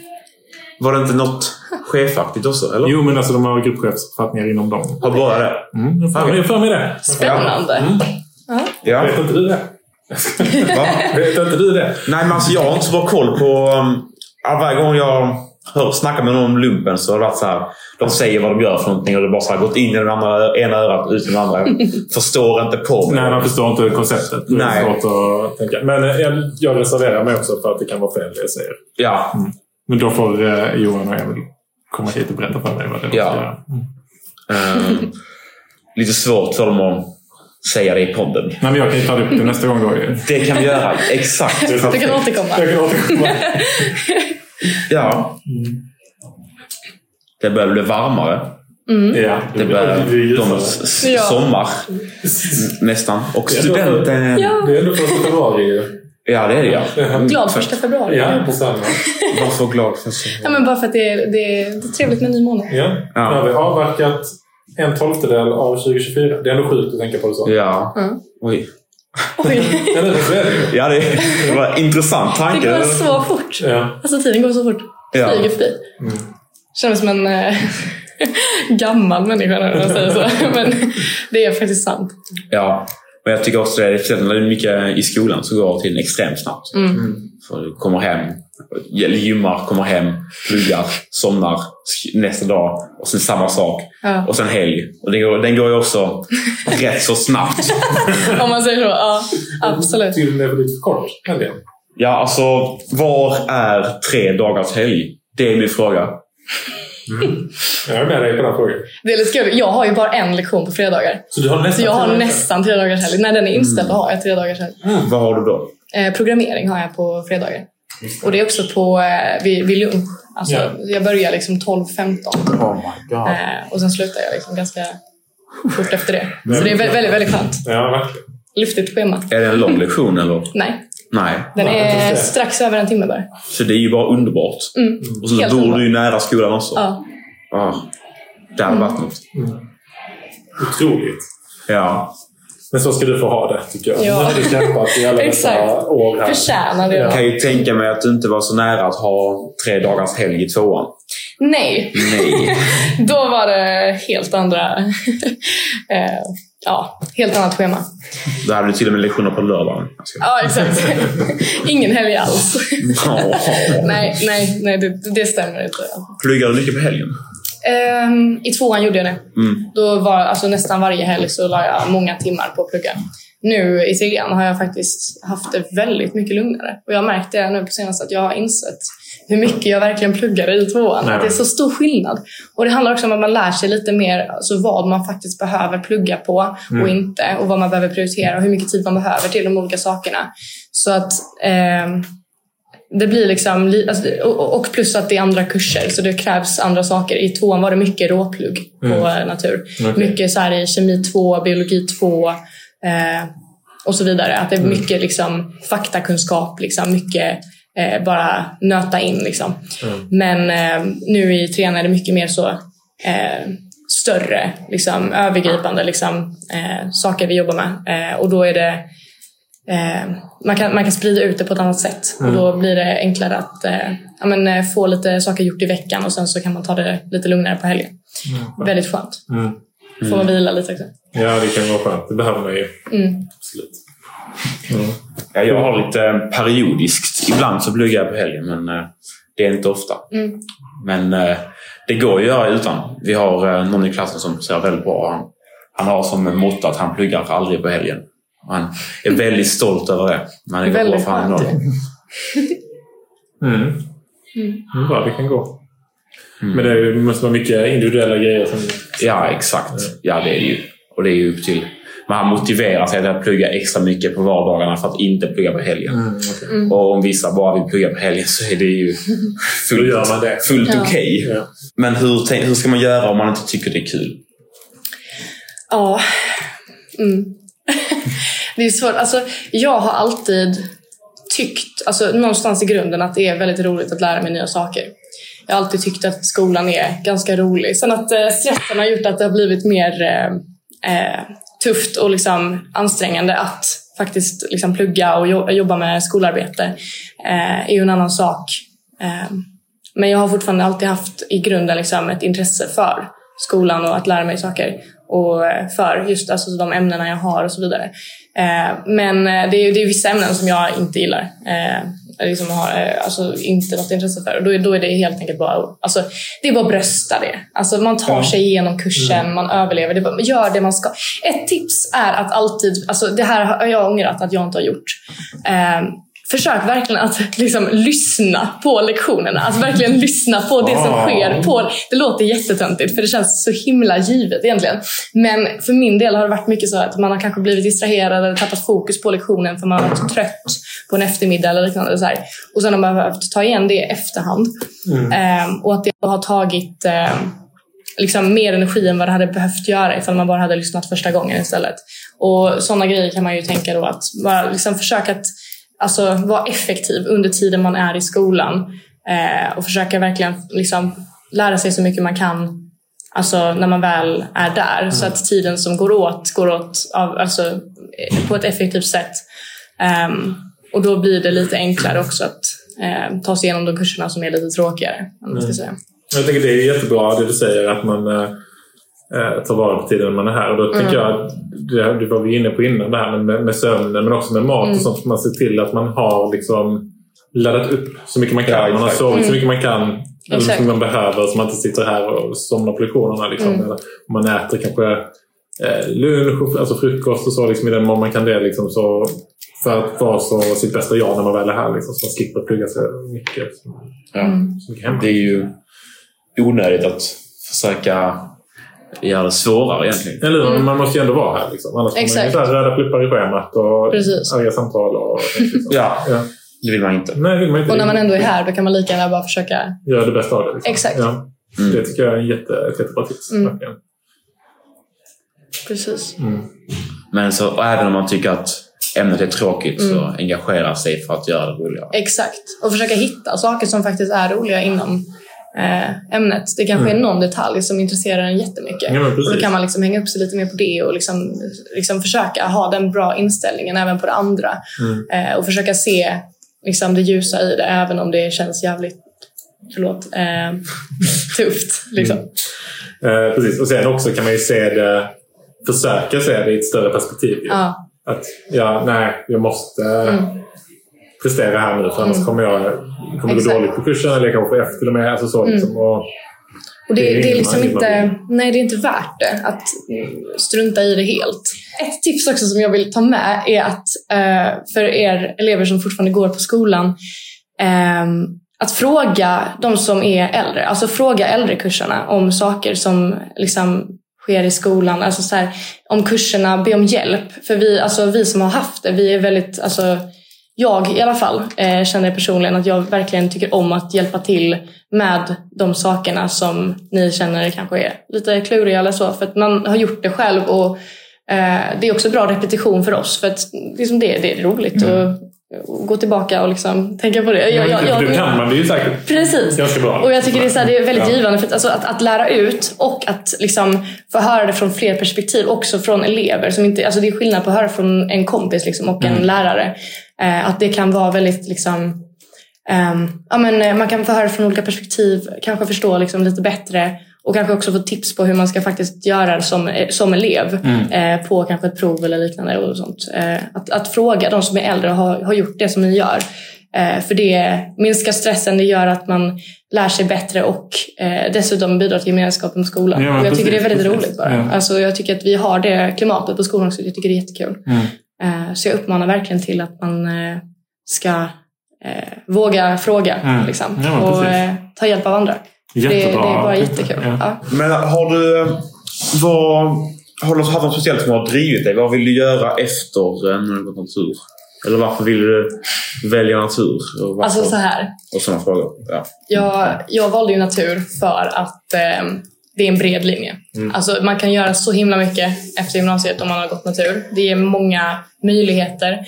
Var det inte något chefaktigt också? Eller? Jo, men alltså de har gruppchefsbefattningar inom dem. Har bara det? Mm, jag får- jag får med det. Spännande. Mm. Ja. Vet inte du det? Va? Vet inte du det? Nej, men alltså jag har inte så bra koll på... Um, varje gång jag hör snacka med någon om lumpen så har det varit så här. De säger vad de gör för någonting och det har bara så här, gått in i den andra, ena örat ut i den andra. Jag förstår inte på mig. Nej, man förstår inte konceptet. Det är Nej. svårt att tänka. Men eh, jag, jag reserverar mig också för att det kan vara fel det jag säger. Ja, Men då får eh, Johan och Emil komma hit och berätta för mig vad det är Ja. göra. Mm. um, lite svårt för dem att säga det i podden. Nej, men jag kan ju ta upp det nästa gång då ju. Det kan vi göra. Exakt. Du kan återkomma. Jag kan återkomma. Ja. Det börjar bli varmare. Ja, Det börjar ljusare. s- Ja. sommar nästan. Och Det är studenten... Ja. Det är ändå första februari ju. Ja, det är det ja. Mm. Glad första februari. Ja, detsamma. Var så glad för så. Ja, men bara för att det är, det är, det är trevligt med ny månad. Ja. Ja. Nu har vi avverkat en tolftedel av 2024. Det är ändå sjukt att tänka på det så. Ja. Mm. Oj. Oj, Ja, det är det det, det var en intressant det tanke. går så fort. Ja. Alltså tiden går så fort. Ja. Flyger förbi. Mm. Mig som en eh, gammal människa när jag säger så. Men det är faktiskt sant. Ja. Men jag tycker också det är, speciellt när det är mycket i skolan så går tiden extremt snabbt. Mm. För du kommer hem, gymmar, kommer hem, pluggar, somnar nästa dag och sen samma sak. Ja. Och sen helg. Och den går, den går ju också rätt så snabbt. Om man säger så. Ja, absolut. Tydligen är det lite för kort. helgen. Ja, alltså var är tre dagars helg? Det är min fråga. Jag är med dig på den frågan. Det är lite kul. Jag har ju bara en lektion på fredagar. Så du har nästan Så jag har nästan tre dagars helg. När den är inställd då har jag tre dagars helg. Vad har du då? Eh, programmering har jag på fredagar. Och det är också på, eh, vid, vid lunch. Alltså, Ja. Jag börjar liksom 12-15 Oh my god. eh, och sen slutar jag liksom ganska fort efter det. Så det är väldigt, väldigt, väldigt skönt. Ja, verkligen. Luftigt schema. Är det en lång lektion eller? Nej, Nej. den är strax över en timme bara. Så det är ju bara underbart. Mm. Och så Helt bor underbart. du ju nära skolan också. Ja. Ah, det hade varit något. Otroligt. Ja. Men så ska du få ha det, tycker jag. Ja. Nu har du kämpat i alla dessa år här. Förtjänar det. Jag kan ju tänka mig att du inte var så nära att ha tre dagars helg i tvåan. Nej, Nej. då var det helt andra... ja, helt annat schema. Då hade du till och med lektioner på lördagen. Ska- Ja, exakt. Ingen helg alls. Nej, nej, nej det, det stämmer inte. Pluggar du mycket på helgen? Ehm, I tvåan gjorde jag det. Mm. Då var alltså nästan varje helg så la jag många timmar på att plugga. Nu i trean har jag faktiskt haft det väldigt mycket lugnare. Och jag har märkt det nu på senaste att jag har insett hur mycket jag verkligen pluggade i tvåan. Nej. Att det är så stor skillnad. Och det handlar också om att man lär sig lite mer alltså vad man faktiskt behöver plugga på och inte. Och vad man behöver prioritera och hur mycket tid man behöver till de olika sakerna. Så att ehm, det blir liksom, li- alltså, och, plus att det är andra kurser så det krävs andra saker. I tvåan var det mycket råplugg på eh, natur. Okej. Mycket så i kemi 2, biologi 2 eh, och så vidare. Att det är mycket liksom, faktakunskap, liksom, mycket eh, bara nöta in. Liksom. Men eh, nu i trean är det mycket mer så eh, större, liksom, övergripande liksom, eh, saker vi jobbar med. Eh, och då är det man, kan, man kan sprida ut det på ett annat sätt och då blir det enklare att ja, men, få lite saker gjort i veckan och sen så kan man ta det lite lugnare på helgen. Väldigt skönt. Mm. Får man vila lite också. Ja, det kan vara skönt. Det behöver man ju. Mm. Absolut. Mm. Ja, jag har lite eh, periodiskt. Ibland så pluggar jag på helgen, men eh, det är inte ofta. Mm. Men eh, det går att göra utan. Vi har någon i klassen som ser väldigt bra. Han, han har som motto att han pluggar aldrig på helgen. Och Han är väldigt stolt över det. Men det går bra Väldigt för honom. Mm. Mm. Mm, bra, det kan gå. Mm. Men det är ju- måste vara mycket individuella grejer som... Ja, exakt. Ja, det är det ju. Och det är ju upp till... Man motiverar sig till att plugga extra mycket på vardagarna för att inte plugga på helgen. Mm, okej. Mm. Och om vissa bara vill plugga på helgen så är det ju fullt, fullt Ja. okej. Ja. Men hur, hur ska man göra om man inte tycker det är kul? Ja. Mm. det är svårt. Alltså, jag har alltid tyckt, alltså, någonstans i grunden, att det är väldigt roligt att lära mig nya saker. Jag har alltid tyckt att skolan är ganska rolig. Sen att eh, stressen har gjort att det har blivit mer eh, eh, tufft och liksom ansträngande att faktiskt liksom plugga och jobba med skolarbete eh, är ju en annan sak. Eh, men jag har fortfarande alltid haft i grunden liksom ett intresse för skolan och att lära mig saker. Och eh, för just alltså, de ämnena jag har och så vidare. Eh, men eh, det är, det är vissa ämnen som jag inte gillar. Eh, Liksom har eh, alltså, inte något intresse för. Och då, då är det helt enkelt bara, alltså, det är bara att brösta det. Alltså, man tar Ja. sig igenom kursen, man överlever. Det bara, gör det man ska. Ett tips är att alltid, alltså, det här har jag ångrat att jag inte har gjort. Eh, Försök verkligen att liksom, lyssna på lektionerna. Alltså verkligen lyssna på det som Ah. sker. På, det låter jättetöntigt för det känns så himla givet egentligen. Men för min del har det varit mycket så att man har kanske blivit distraherad eller tappat fokus på lektionen för man har varit trött på en eftermiddag eller liknande. Så här. Och sen har man behövt ta igen det i efterhand. Mm. Ehm, och att det har tagit ehm, liksom mer energi än vad det hade behövt göra ifall man bara hade lyssnat första gången istället. Och sådana grejer kan man ju tänka då att bara liksom försöka att alltså, vara effektiv under tiden man är i skolan. Eh, och försöka verkligen liksom, lära sig så mycket man kan alltså, när man väl är där. Så att tiden som går åt, går åt av, alltså, eh, på ett effektivt sätt. Ehm, och då blir det lite enklare också att eh, ta sig igenom de kurserna som är lite tråkigare. Om man ska Mm. säga. Jag tycker det är jättebra det du säger att man eh, tar vara på tiden när man är här. Och då tycker Mm. jag, att det, det var vi inne på innan det här med, med, sömnen men också med mat Mm. och sånt. Man ser till att man har liksom laddat upp så mycket man kan. Ja, man har sovit så Mm. mycket man kan. Eller som man behöver så man inte sitter här och somnar på lektionerna. Liksom. Mm. Eller om man äter kanske eh, lunch, alltså frukost och så liksom, i den mån man kan det. Liksom, så, för att vara så sitt bästa jag när man väl är här. Liksom, så man slipper plugga så mycket. Ja. Mm. Så mycket hemma. Det är ju onödigt att försöka göra det svårare egentligen. Eller hur? Mm. Man måste ju ändå vara här. Liksom. Annars får man Exakt. så här röda pluppar i schemat och Precis. arga samtal. Och, liksom. Ja, ja. det vill man inte. Nej, vill man inte. Och när man ändå är här då kan man lika gärna bara försöka... Göra det bästa av det. Liksom. Exakt. Ja. Mm. Det tycker jag är en jätte, ett jättebra tips. Mm. Precis. Mm. Men så, och även om man tycker att ämnet är tråkigt så Mm. engagera sig för att göra det roligare. Exakt. Och försöka hitta saker som faktiskt är roliga inom eh, ämnet. Det kanske Mm. är någon detalj som intresserar en jättemycket. Ja, och då kan man liksom hänga upp sig lite mer på det och liksom, liksom försöka ha den bra inställningen även på det andra. Mm. Eh, och försöka se liksom, det ljusa i det även om det känns jävligt förlåt, eh, tufft. Liksom. Mm. Eh, precis. Och sen också kan man ju se det, försöka se det i ett större perspektiv. Ja. Att ja, nej, jag måste Mm. Prestera här nu för annars Mm. kommer jag kommer gå dåligt på kursen eller jag kanske får F till och med. Alltså så, Mm. liksom. och, Och det, Det är det, är liksom inte, nej, det är inte värt det att strunta i det helt. Ett tips också som jag vill ta med är att eh, för er elever som fortfarande går på skolan ehm, att fråga de som är äldre, alltså fråga äldrekurserna om saker som liksom sker i skolan. Alltså så här, om kurserna, be om hjälp. För vi, alltså vi som har haft det, vi är väldigt, alltså jag i alla fall eh, känner personligen att jag verkligen tycker om att hjälpa till med de sakerna som ni känner kanske är lite kluriga eller så. För att man har gjort det själv och eh, det är också bra repetition för oss. För att liksom det, det är roligt Mm. och gå tillbaka och liksom tänka på det. Jag, jag, jag, det kan man det är ju säkert Precis. ganska bra. Och jag tycker det är, så här, det är väldigt Ja. givande för att, alltså, att, att lära ut och att liksom få höra det från fler perspektiv, också från elever. Som inte, alltså det är skillnad på att höra från en kompis liksom, och Mm. en lärare. Eh, att det kan vara väldigt liksom, ehm, ja, men, eh, man kan få höra från olika perspektiv, kanske förstå liksom, lite bättre och kanske också få tips på hur man ska faktiskt göra som, eh, som elev eh, på kanske ett prov eller liknande. Och sånt. Eh, att, att fråga de som är äldre och har, har gjort det som ni gör. Eh, för det minskar stressen, det gör att man lär sig bättre och dessutom bidrar till gemenskapen på skolan. Ja, jag tycker det är precis, väldigt precis. roligt bara. Ja. Alltså, jag tycker att vi har det klimatet på skolan också. Jag tycker det är jättekul. Mm. Eh, så jag uppmanar verkligen till att man eh, ska eh, våga fråga Mm. liksom, Ja, och precis. ta hjälp av andra. Det, det är Jättebra. bara jättekul. Ja. Ja. Men har du... Vad, har du haft något speciellt som har drivit dig? Vad vill du göra efter när du gått natur? Eller varför vill du välja natur? Alltså så här. och sådana frågor. Ja. Jag, jag valde ju natur för att eh, det är en bred linje. Alltså, man kan göra så himla mycket efter gymnasiet om man har gått natur. Det ger många möjligheter.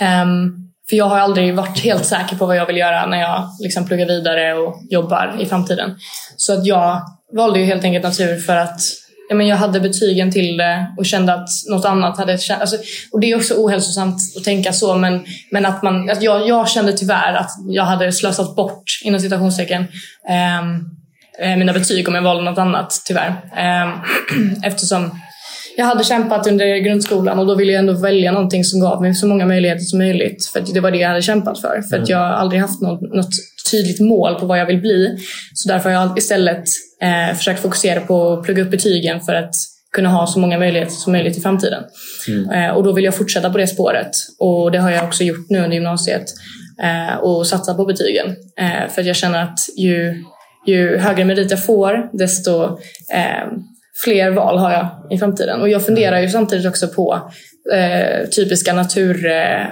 Ehm, för jag har aldrig varit helt säker på vad jag vill göra när jag liksom pluggar vidare och jobbar i framtiden. Så att jag valde ju helt enkelt natur för att ja, men jag hade betygen till det och kände att något annat hade... Alltså, och det är också ohälsosamt att tänka så, men, men att man, att jag, jag kände tyvärr att jag hade slösat bort, inom citationstecken, eh, mina betyg om jag valde något annat, tyvärr. Ehm, eftersom jag hade kämpat under grundskolan och då ville jag ändå välja någonting som gav mig så många möjligheter som möjligt. För det var det jag hade kämpat för. För att jag har aldrig haft något, något tydligt mål på vad jag vill bli. Så därför har jag istället eh, försökt fokusera på att plugga upp betygen för att kunna ha så många möjligheter som möjligt i framtiden. Eh, och då vill jag fortsätta på det spåret. Och det har jag också gjort nu under gymnasiet. Eh, och satsa på betygen. Eh, för att jag känner att ju, ju högre merit jag får, desto eh, fler val har jag i framtiden. Och jag funderar ju samtidigt också på eh, typiska natur... Eh,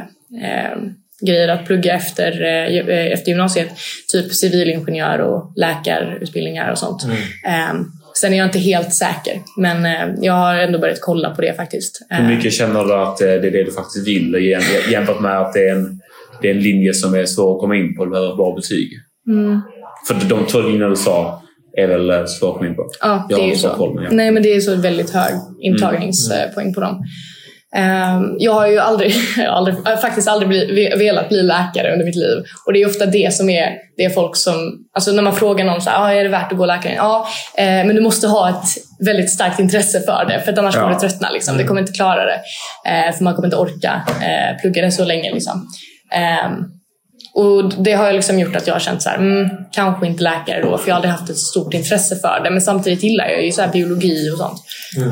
eh, grejer att plugga efter, eh, eh, efter gymnasiet. Typ civilingenjör och läkarutbildningar och sånt. Eh, sen är jag inte helt säker, men jag har ändå börjat kolla på det faktiskt. Hur mycket känner du att det är det du faktiskt vill jäm- jämfört med att det är en, det är en linje som är svår att komma in på? Du behöver bra betyg. mm. För de två linjerna du sa är väl eh, svåra att komma in på? Ja, det är ju så koll, men ja. Nej, men det är så väldigt hög intagningspoäng på dem. Ehm, jag har ju aldrig, jag har aldrig, jag har faktiskt aldrig bli, ve- velat bli läkare under mitt liv. Och det är ofta det som är det är folk som, alltså när man frågar någon så här, ah, är det värt att gå läkare? Ja, eh, men du måste ha ett väldigt starkt intresse för det. För annars Ja. kommer du tröttna. Liksom. Du kommer inte klara det. Eh, för man kommer inte orka eh, plugga det så länge. Liksom. Och det har liksom gjort att jag har känt så här, mm, kanske inte läkare då, för jag har aldrig haft ett stort intresse för det. Men samtidigt gillar jag ju så här biologi och sånt.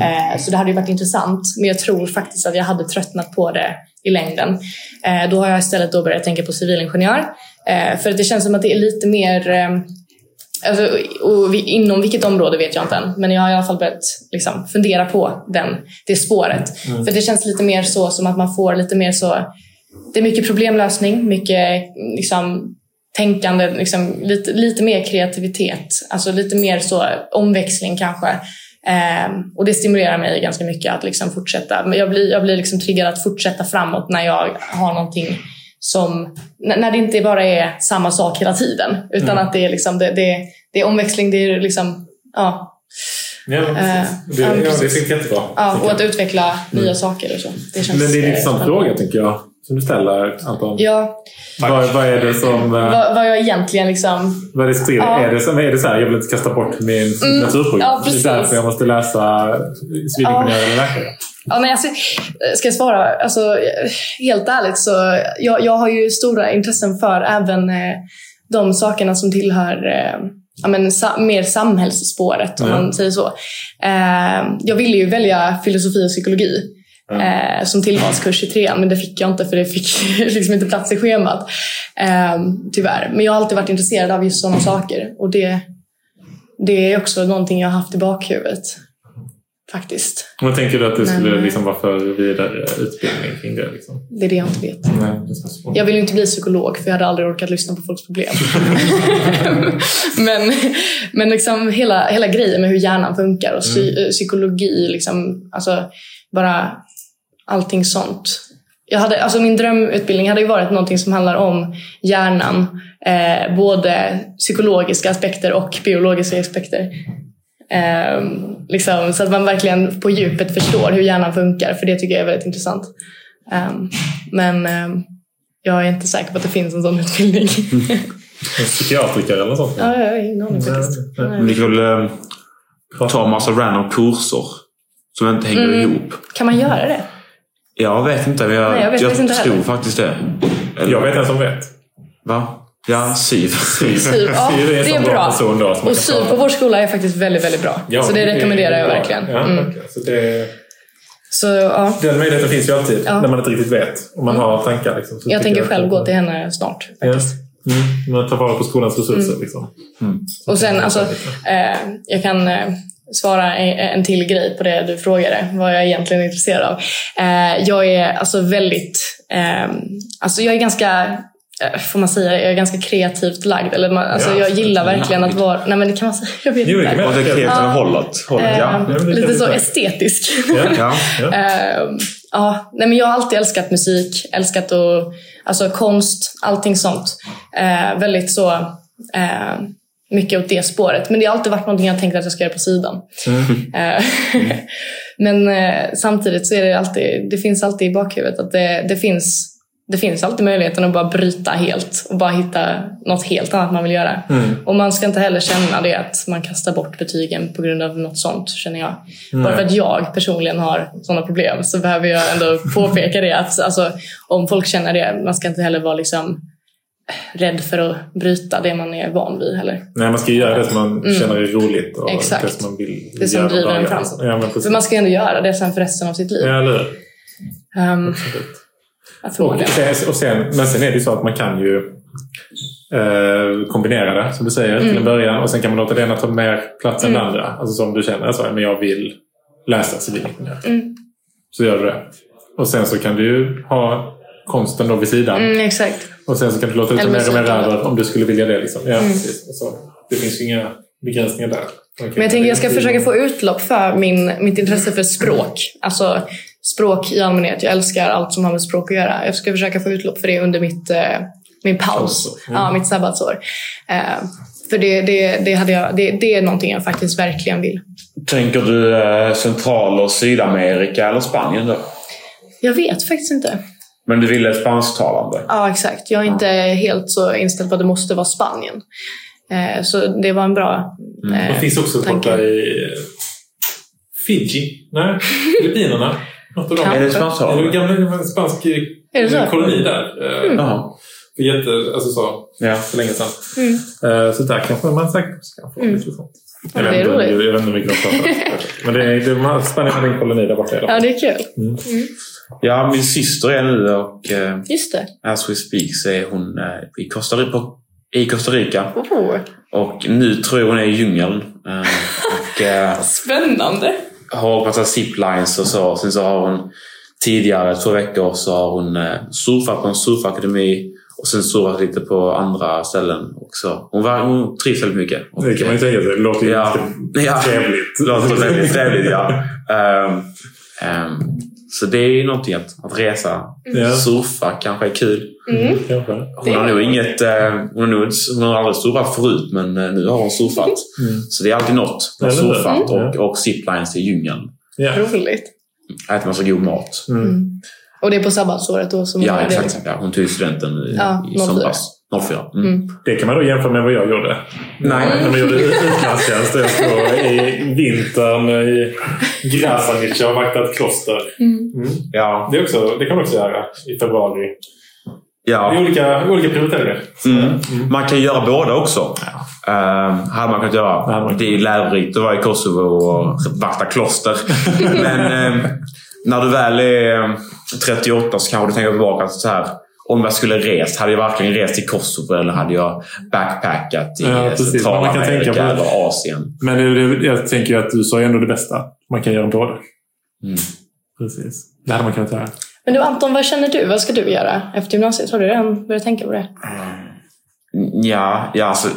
Eh, så det hade ju varit intressant. Men jag tror faktiskt att jag hade tröttnat på det i längden. Eh, då har jag istället då börjat tänka på civilingenjör. Eh, för att det känns som att det är lite mer eh, Alltså, vi, inom vilket område vet jag inte än, men jag har i alla fall börjat liksom, fundera på den, det spåret. För det känns lite mer så som att man får lite mer så... Det är mycket problemlösning, mycket liksom, tänkande, liksom, lite, lite mer kreativitet. Alltså lite mer så omväxling kanske. Ehm, och det stimulerar mig ganska mycket att liksom fortsätta. Men jag blir, jag blir liksom triggad att fortsätta framåt när jag har någonting som... När, det inte bara är samma sak hela tiden. Utan Mm. att det är, liksom, det, det, det är omväxling, det är liksom... Ja, Ja, precis. det, ja, ja, det sitter jättebra. ja, och att utveckla nya saker och så. Det känns, Men det är en eh, intressant fråga tycker jag. Som du ställer Anton. Ja, Vad, vad är det som... eh, vad, vad jag egentligen liksom... Vad är det? Ja. är det, som, är det så här, jag vill inte kasta bort min naturprogram. ja, precis. det är därför jag måste läsa civilingenjör eller läkare. Ja, men alltså, ska jag svara? Alltså, helt ärligt så jag, jag har ju stora intressen för även eh, de sakerna som tillhör eh, ja, men, sa, mer samhällsspåret om Ja. man säger så. Eh, jag ville ju välja filosofi och psykologi eh, som tillvalskurs i trean men det fick jag inte för det fick liksom inte plats i schemat. Eh, tyvärr. Men jag har alltid varit intresserad av just sådana saker och det, det är också någonting jag har haft i bakhuvudet. Faktiskt. Men tänker du att det skulle Men- liksom vara för vidare utbildning kring det? Liksom? Det är det jag inte vet. Nej. Jag vill inte bli psykolog för jag hade aldrig orkat lyssna på folks problem. men men liksom hela, hela grejen med hur hjärnan funkar och psy- psykologi, liksom, alltså bara allting sånt. jag hade, alltså min drömutbildning hade ju varit någonting som handlar om hjärnan. Eh, både psykologiska aspekter och biologiska aspekter. Eh, liksom, så att man verkligen på djupet förstår hur hjärnan funkar. För det tycker jag är väldigt intressant. Eh, men eh, jag är inte säker på att det finns en sån utbildning. Psykiatriker eller något sånt? ja, jag har ingen aning faktiskt. Men du kan väl eh, ta en massa random kurser som inte hänger Mm. ihop. Kan man göra det? Jag vet inte, men jag, Nej, jag vet jag faktiskt inte tror heller. faktiskt det. Eller- Jag vet en som vet. Va? Ja, SYV. Syv, ja, Syv är en det sån är bra bra. person då, Och syv på vår skola är faktiskt väldigt, väldigt bra. Ja, så det rekommenderar jag verkligen. Ja, Mm. okej. Så det, Så ja, den möjligheten finns ju alltid Ja. när man inte riktigt vet. Om man har tankar. Liksom, så jag tänker själv gå till henne snart Ja. faktiskt. Mm. Man tar vara på skolans resurser. Liksom. Och sen alltså, eh, jag kan eh, svara en, till grej på det du frågade, vad jag egentligen är intresserad av. Eh, jag är alltså väldigt, eh, alltså jag är ganska eh, Får man säga? Jag är ganska kreativt lagd. Eller man, alltså Ja, jag gillar verkligen att vara... Nej men det kan man säga. Jag vet Jo, inte. Och det kreativa hållet. hållet ja. kan lite så estetisk. Ja. Ja. Ja. Ja, nej men jag har alltid älskat musik, älskat att, alltså konst, allting sånt. Eh, väldigt så eh, mycket åt det spåret. Men det har alltid varit någonting jag tänkt att jag ska göra på sidan. Eh, men eh, samtidigt så är det alltid, det finns alltid i bakhuvudet att det, det finns det finns alltid möjligheten att bara bryta helt och bara hitta något helt annat man vill göra. Och man ska inte heller känna det att man kastar bort betygen på grund av något sånt, känner jag. Bara för att jag personligen har sådana problem så behöver jag ändå påpeka det. Att, alltså, om folk känner det, man ska inte heller vara liksom rädd för att bryta det man är van vid heller. Nej, man ska ju göra det som man känner är roligt. Och Mm. Exakt. Det som man vill Det som göra driver en dagar, fram. liksom. Ja, men. För man ska ju ändå göra det sen för resten av sitt liv. Ja, eller jag Och, sen- och sen, men sen är det ju så att man kan ju eh, kombinera det, som du säger, till Mm. en början. Och sen kan man låta det ena ta mer plats än det andra. Alltså som du känner, alltså, men jag vill läsa civilingenjör. Mm. Så gör du det. Och sen så kan du ju ha konsten då vid sidan. Mm, exakt. Och sen så kan du låta mer och mer musiken. över om du skulle vilja det. Liksom. Ja, precis. Och så, det finns ju inga begränsningar där. Men jag tänker jag ska försöka få utlopp för min, mitt intresse för språk. Alltså språk i allmänhet. Jag älskar allt som har med språk att göra. Jag ska försöka få utlopp för det under mitt, eh, min paus. Mm. Ja, mitt sabbatsår. Eh, för det, det, det, hade jag, det, det är någonting jag faktiskt verkligen vill. Tänker du eh, Central och Sydamerika eller Spanien då? Jag vet faktiskt inte. Men du ville spansktalande? Ja, exakt. Jag är inte helt så inställd på att det måste vara Spanien. Eh, så det var en bra Det eh, finns också tanke. i Fiji. Nej, Filippinerna. Något av dem. Är det Är det en spansktalande? gamla spansk Är det så? Mm. koloni där? Eh, Jaha. För jätte, alltså så, Ja. för länge sedan. Mm. Eh, Så där kanske man säkert kan få lite sånt. Ja, Jag det vet är inte- roligt. Jag vet inte hur mycket de pratar. Men det är, det, man- Spanien hade en koloni där borta Ja, det är kul. Ja, min syster är nu och eh, Just det. as we speak så är hon eh, i, Costa, Rica- på, i Costa Rica. Oh, Och nu tror jag hon är i djungeln. Eh, och eh, spännande. har massa ziplines och så. Sen så har hon tidigare, två veckor, så har hon eh, surfat på en surfakademi och sen surfat lite på andra ställen också. Hon, var, hon trivs väldigt mycket. Och, Det kan man ju tänka sig. Det låter ju Ja. Ja. trevligt. Det låter väldigt trevligt, ja. Ehm, så det är ju någonting att, att resa. Ja. Surfa kanske är kul. Mm. Kanske. Hon har nog inget... eh, hon, har hon har aldrig surfat förut, men eh, nu har hon surfat. Mm. Så det är alltid något. Hon har surfat Mm. och, och ziplines i djungeln. Ja. Roligt. Äter massa god mat. Mm. Och det är på sabbatsåret då som Ja, exakt. Ja, hon tog studenten i, Ja, i 04. somras. 04. Mm. Mm. Det kan man då jämföra med vad jag gjorde. Nej. När man gjorde utlandstjänst. Jag stod i vintern i Grasanica och vaktade ett kloster. Mm. Ja. Det, är också, det kan man också göra i februari. Det är ja. olika, olika prioriteringar. Mm. Man kan göra båda också. Um, hade man kunnat göra. man Det är lärorikt att vara i Kosovo och vakta kloster. Men ehm, när du väl är ehm, 38 så kanske du tänker tillbaka så här. Om jag skulle rest, hade jag verkligen rest till Kosovo eller hade jag backpackat i Ja, kan Centralamerika eller Asien? Men det, jag tänker ju att du sa ändå det bästa. Man kan göra båda. Mm. Precis. Det hade man kunnat göra. Men du Anton, vad känner du? Vad ska du göra efter gymnasiet? Har du redan börjat tänka på det? Ja, ja alltså,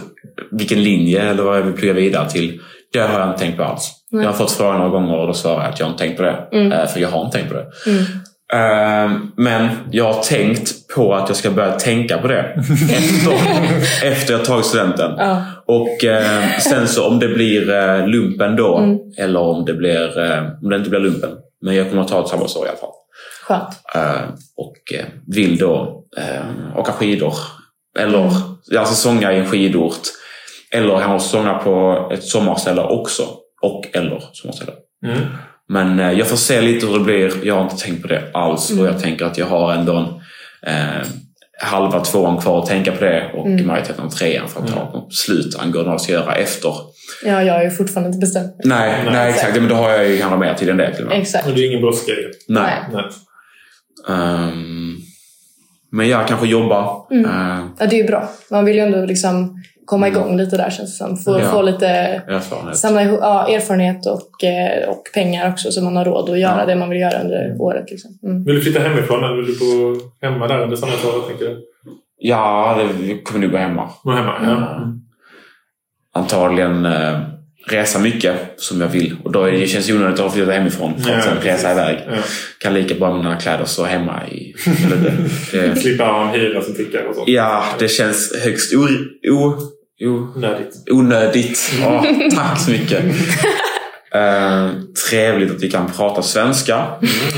vilken linje eller vad jag vill plugga vidare till. Det har jag inte tänkt på alls. Nej. Jag har fått frågan några gånger och då svarar jag att jag inte tänkt på det. Mm. Eh, För jag har inte tänkt på det. Mm. Eh, men jag har tänkt på att jag ska börja tänka på det efter, efter jag tagit studenten. Ja. Och eh, sen så om det blir eh, lumpen då Mm. eller om det, blir, eh, om det inte blir lumpen. Men jag kommer att ta ett sabbatsår i alla fall. Skönt. Eh, och eh, vill då eh, åka skidor. Eller Mm. alltså sånga i en skidort. Eller han sånga på ett sommarställe också. Och eller sommarställe. Mm. Men eh, jag får se lite hur det blir. Jag har inte tänkt på det alls. Mm. Och jag tänker att jag har ändå en eh, halva tvåan kvar att tänka på det. Och Mm. majoriteten av trean för att ta något beslut angående vad jag ska göra efter. Ja, jag har ju fortfarande inte bestämt. Nej, nej, Nej, exakt. Men då har jag ju kanske mer tid än det till och med. Exakt. Och det är ingen brådska i det. Nej. Nej. Ehm, men jag kanske jobba. Mm. Ehm, Ja, det är ju bra. Man vill ju ändå liksom komma igång lite där känns det som. Få, Ja. få lite erfarenhet. samla ihop, ja, erfarenhet och, eh, och pengar också så man har råd att göra Ja. det man vill göra under året. Liksom. Mm. Vill du flytta hemifrån eller vill du bo hemma där under sommarlovet? Tänker du? Ja, det kommer nog gå hemma. Bo hemma? Ja. Mm. Antagligen eh, resa mycket som jag vill. Och då är det, känns det onödigt att flytta hemifrån för att Ja, sen resa iväg. Ja. Kan lika bra med mina kläder stå hemma i... Slippa ha en hyra som tickar och sånt. ja, det känns högst o, o, o, Onödigt. onödigt. Ja, tack så mycket. Eh, trevligt att vi kan prata svenska.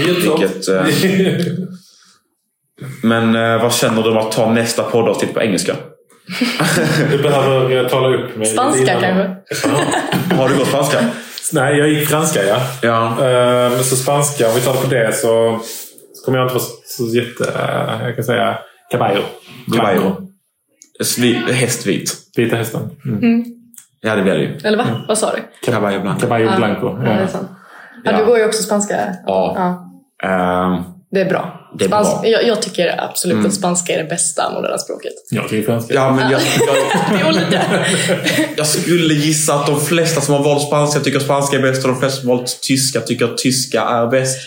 Vilket, eh, Men eh, vad känner du om att ta nästa poddavsnitt på engelska? Du behöver eh, tala upp med Spanska kanske? Ja. Har du gått franska? Nej, jag gick franska ja. Ja. Ehm, så spanska, om vi tar det på det så, så kommer jag inte vara så, så jätte... eh, Jag kan säga caballo. Caballo. Svi- Hästvit. Vita hästen. Mm. Mm. Ja, det blir det ju. Eller va? Vad sa du? Caballo blanco. Caballo Ja. blanco. Är Ja. Ja, Ja. du går ju också spanska. Ja. Ehm, det är bra. Det är Spans- bra. Jag, jag tycker absolut Mm. att spanska är det bästa moderna språket. Jag tycker franska. ja, men jag, jag, jag skulle gissa att de flesta som har valt spanska tycker spanska är bäst och de flesta som har valt tyska tycker att tyska är bäst.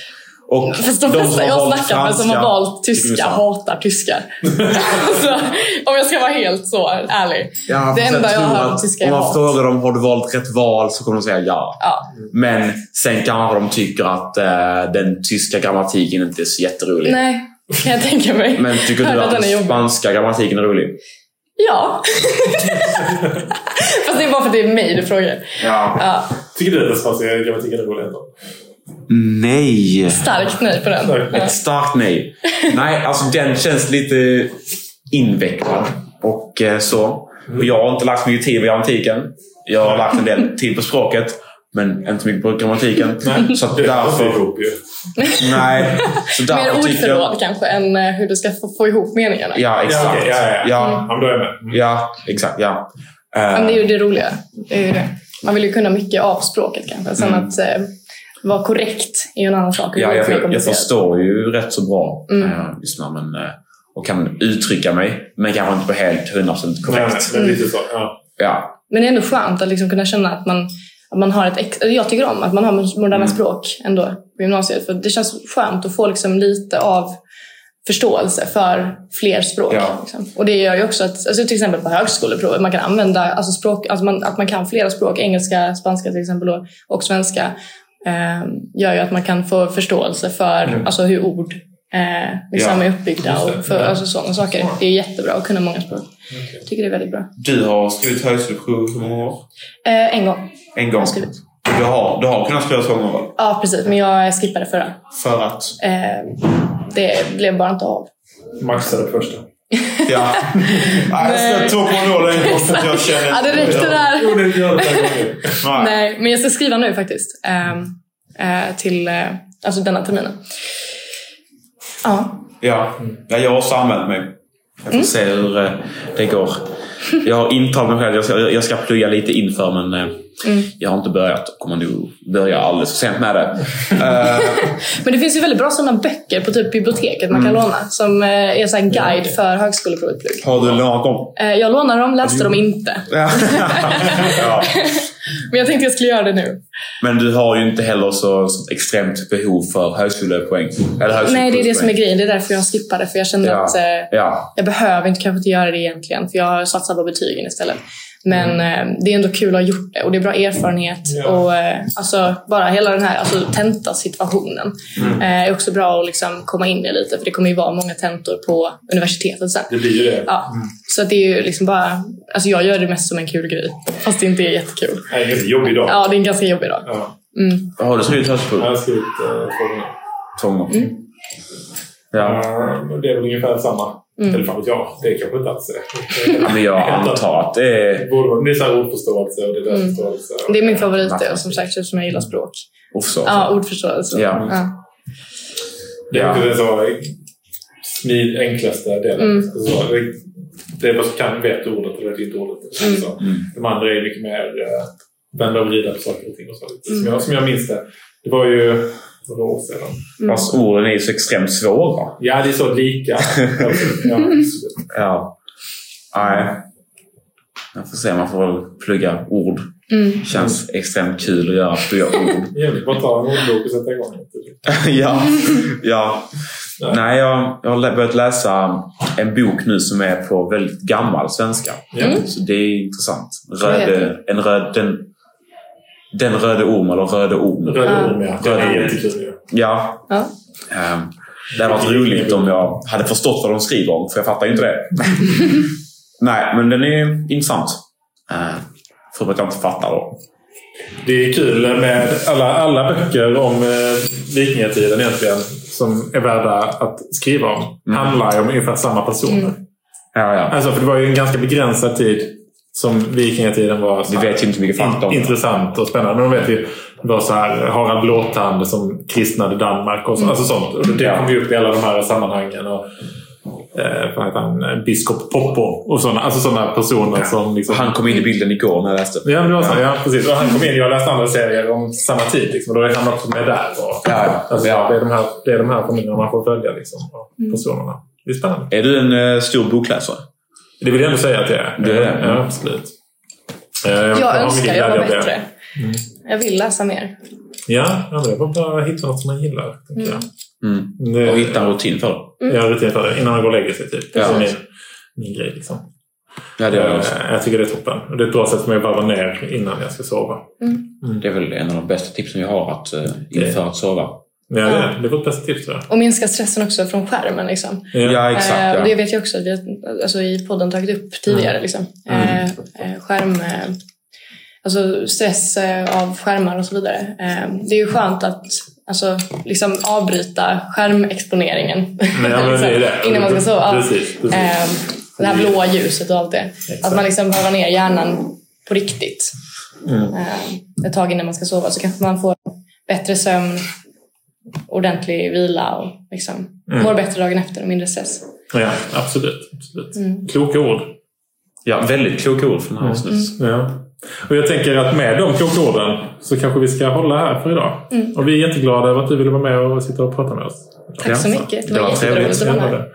Och Fast de som flesta har jag valt snackar med som har valt tyska hatar tyskar. alltså, om jag ska vara helt så ärlig. Ja, Det enda jag hör om att tyska är Om man frågar dem har du valt rätt val så kommer de säga ja. Ja. Men sen kanske de tycker att eh, den tyska grammatiken inte är så jätterolig. Nej, kan jag tänka mig. Men tycker du att den är den jobbig. spanska grammatiken är rolig? Ja. Fast det är bara för att det är mig du frågar. Ja. Ja, Tycker du att den spanska grammatiken är rolig ändå? Nej. starkt nej på den. Starkt. Ett starkt nej. Nej, alltså den känns lite invecklad och eh, så. Och jag har inte lagt mycket tid på grammatiken. Jag har lagt en del tid på språket. Men inte mycket på grammatiken. Nej, Så att därför... ihop ju. Nej. Så Mer därför jag... ordförråd kanske än eh, hur du ska få, få ihop meningarna. Ja, exakt. ja, ja, ja. Ja, Ja, men då är jag med. Mm. ja, exakt. Ja. Eh, Men det är ju det roliga. Det är ju det. Man vill ju kunna mycket av språket kanske. Sen Mm. att eh, vara korrekt är ju en annan sak. Ja, jag, jag förstår ju rätt så bra Mm. eh, lyssnar, men, eh, och kan uttrycka mig. Men kanske inte på helt 100% Nej, korrekt. nej, men lite så. Ja. Ja, Men det är ändå skönt att liksom kunna känna att man, att man har ett... Ex- jag tycker om att man har moderna Mm. språk ändå på gymnasiet. För det känns skönt att få liksom lite av förståelse för fler språk. Ja. Liksom. Och det gör ju också att, alltså till exempel på högskoleprovet, man kan använda alltså språk, alltså man, att man kan flera språk, engelska, spanska till exempel då, och svenska, gör ju att man kan få förståelse för Mm. alltså hur ord eh, liksom Ja, är uppbyggda och för, Ja. alltså sådana saker. Det är jättebra att kunna många språk. Jag tycker det är väldigt bra. du har skrivit högskoleprov hur många år? Eh, en gång En gång. jag skrivit. Du har, du har kunnat skriva två gånger Ja, precis. Men jag skippade förra. För att? Eh, det blev bara inte av. Maxade första. Ja. Nej, jag ska två gånger en gång jag känner... Ja, det räckte där. Jo, det gör det. Nej. Nej, men jag ska skriva nu faktiskt. Ehm, eh, till eh, alltså denna terminen. Ja. Ja. ja, jag har också anmält mig. Jag får Mm. se hur eh, det går. Jag har intalat mig själv. Jag ska, jag ska plugga lite inför men eh, Mm. jag har inte börjat och kommer nog börja alldeles för sent med det. Eh, Men det finns ju väldigt bra sådana böcker på typ biblioteket man kan Mm. låna. Som eh, är så här en guide för högskoleprovet. har du lånat dem? Jag lånade dem, läste dem inte. ja. Men jag tänkte jag skulle göra det nu. Men du har ju inte heller så, så extremt behov för högskolepoäng. Eller Nej, det är det som är grejen. Det är därför jag skippade. För jag kände Ja. att eh, Ja, jag behöver inte kanske inte göra det egentligen. För jag satsar på betygen istället. Men eh, det är ändå kul att ha gjort det och det är bra erfarenhet. Ja. Och eh, alltså, bara hela den här alltså, tentasituationen Mm. eh, är också bra att liksom, komma in i lite för det kommer ju vara många tentor på universitetet sen. Det blir ju det. Ja. Så att det är ju liksom bara, alltså jag gör det mest som en kul grej. Fast det inte är jättekul. Nej, det är en jobbig dag. Ja, det är en ganska jobbig dag. Ja. Mm. Vad har du skrivit höstprov? Jag har skrivit uh, två gånger. Två gånger. Ja. Ja, det är väl ungefär samma. Mm. Eller fan vet jag. Det är kanske inte alls det. men jag antar att det är Det är så här ordförståelse och det är Mm. Det är min favorit det, och som sagt eftersom jag gillar språk. oförståelse. Ja, ordförståelse. Ja. Ja. Det är Ja. den så smid, enklaste delen. Mm. Så, det- är bara som kan vet ordet eller inte ordet. Mm. Så, Mm. de andra är mycket mer uh, vända och vrida på saker och ting. Och så. Mm. Som, jag, som jag minns det. Det var ju några år sedan. Mm. Fast orden är ju så extremt svåra. Ja, det är så lika. ja. Ja. Nej. Jag får se, man får väl plugga ord. Mm. Känns extremt kul att göra plugga ord. Jävligt. Bara ta en ordbok och sätta igång. ja. ja. Nej, jag, jag har börjat läsa en bok nu som är på väldigt gammal svenska. Ja. Mm. Så det är intressant. Röde, en röd, den, den röde orm, eller röde orm. Röda Ja. orm, ja. Det är jättekul. Ja. Ja. Um, det hade varit roligt om jag hade förstått vad de skriver om, för jag fattar ju inte det. Nej, men den är intressant. Uh, för att jag inte fattar då. Det är kul med alla, alla böcker om eh, vikingatiden egentligen som är värda att skriva om. Mm. Handlar ju om ungefär samma personer. Mm. Ja, ja. Alltså, för det var ju en ganska begränsad tid som vikingatiden var så Vi här vet ju inte så mycket fakta om intressant och spännande. Men de vet ju, det var så här Harald Blåtand som kristnade Danmark och så, alltså sånt. Och det Ja. kom ju upp i alla de här sammanhangen. Och, eh, han? Eh, Biskop Poppo och sådana alltså såna personer som... Liksom, Han kom in i bilden igår när jag läste. Ja, men det var så. Ja, precis. Och han kom in. Jag läste andra serier om samma tid. Liksom, och då är han också med där. Och, Ja, ja. alltså, Ja. Det, är de här, det är de här familjerna man får följa. Liksom, och personerna. Det är spännande. Är du en uh, stor bokläsare? Det vill jag ändå säga att det är. Det är det. Ja, absolut. Eh, Jag har önskar jag var bättre. Jag vill läsa mer. Ja, ja det var bara att hitta något som man gillar. Mm. Mm. jag. Det, Och hitta en rutin för det. Jag har rutin för det. Innan man går och lägger sig. Typ. Ja. Det är min, min grej. Liksom. Ja, det, också. Eh, jag tycker det är toppen. Och det är ett bra sätt för mig att varva ner innan jag ska sova. det är väl en av de bästa tipsen vi har att uh, inför att sova. Ja, det, är- det är vårt bästa tips tror jag. Och minska stressen också från skärmen. Liksom. Ja, exakt. Eh, och Ja. det vet jag också att vi har alltså, i podden tagit upp tidigare. Liksom. Eh, eh, skärm, eh, alltså stress eh, av skärmar och så vidare. Eh, det är ju skönt att alltså, liksom avbryta skärmexponeringen ja, men det är det. innan man ska sova. Ja. Precis, precis. Eh, det här blåa ljuset och allt det. Att man liksom varvar ner hjärnan på riktigt. Mm. Eh, ett tag innan man ska sova så kanske man får bättre sömn, ordentlig vila och liksom Mm. mår bättre dagen efter och mindre stress. Ja, absolut. absolut. Mm. Kloka ord. ja, väldigt kloka ord från den här avsnittet. Ja. Och jag tänker att med de kloka orden så kanske vi ska hålla här för idag. Mm. Och vi är jätteglada över att du ville vara med och sitta och prata med oss. Tack Ja, så mycket. Det det var, var jätteroligt att vara med.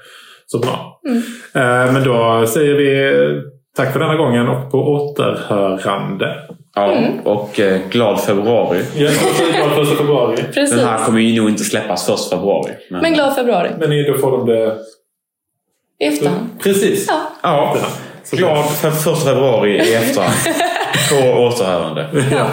Så bra. Mm. Eh, Men då säger vi tack för denna gången och på återhörande. Ja, Mm. och eh, glad februari. Jag glad första februari. Precis. Den här kommer ju nog inte släppas först februari. Men, Men glad februari. Men ni- då får de det... I efterhand. Precis. Ja. Ja, glad för första februari i efterhand. På återhörande. Ja.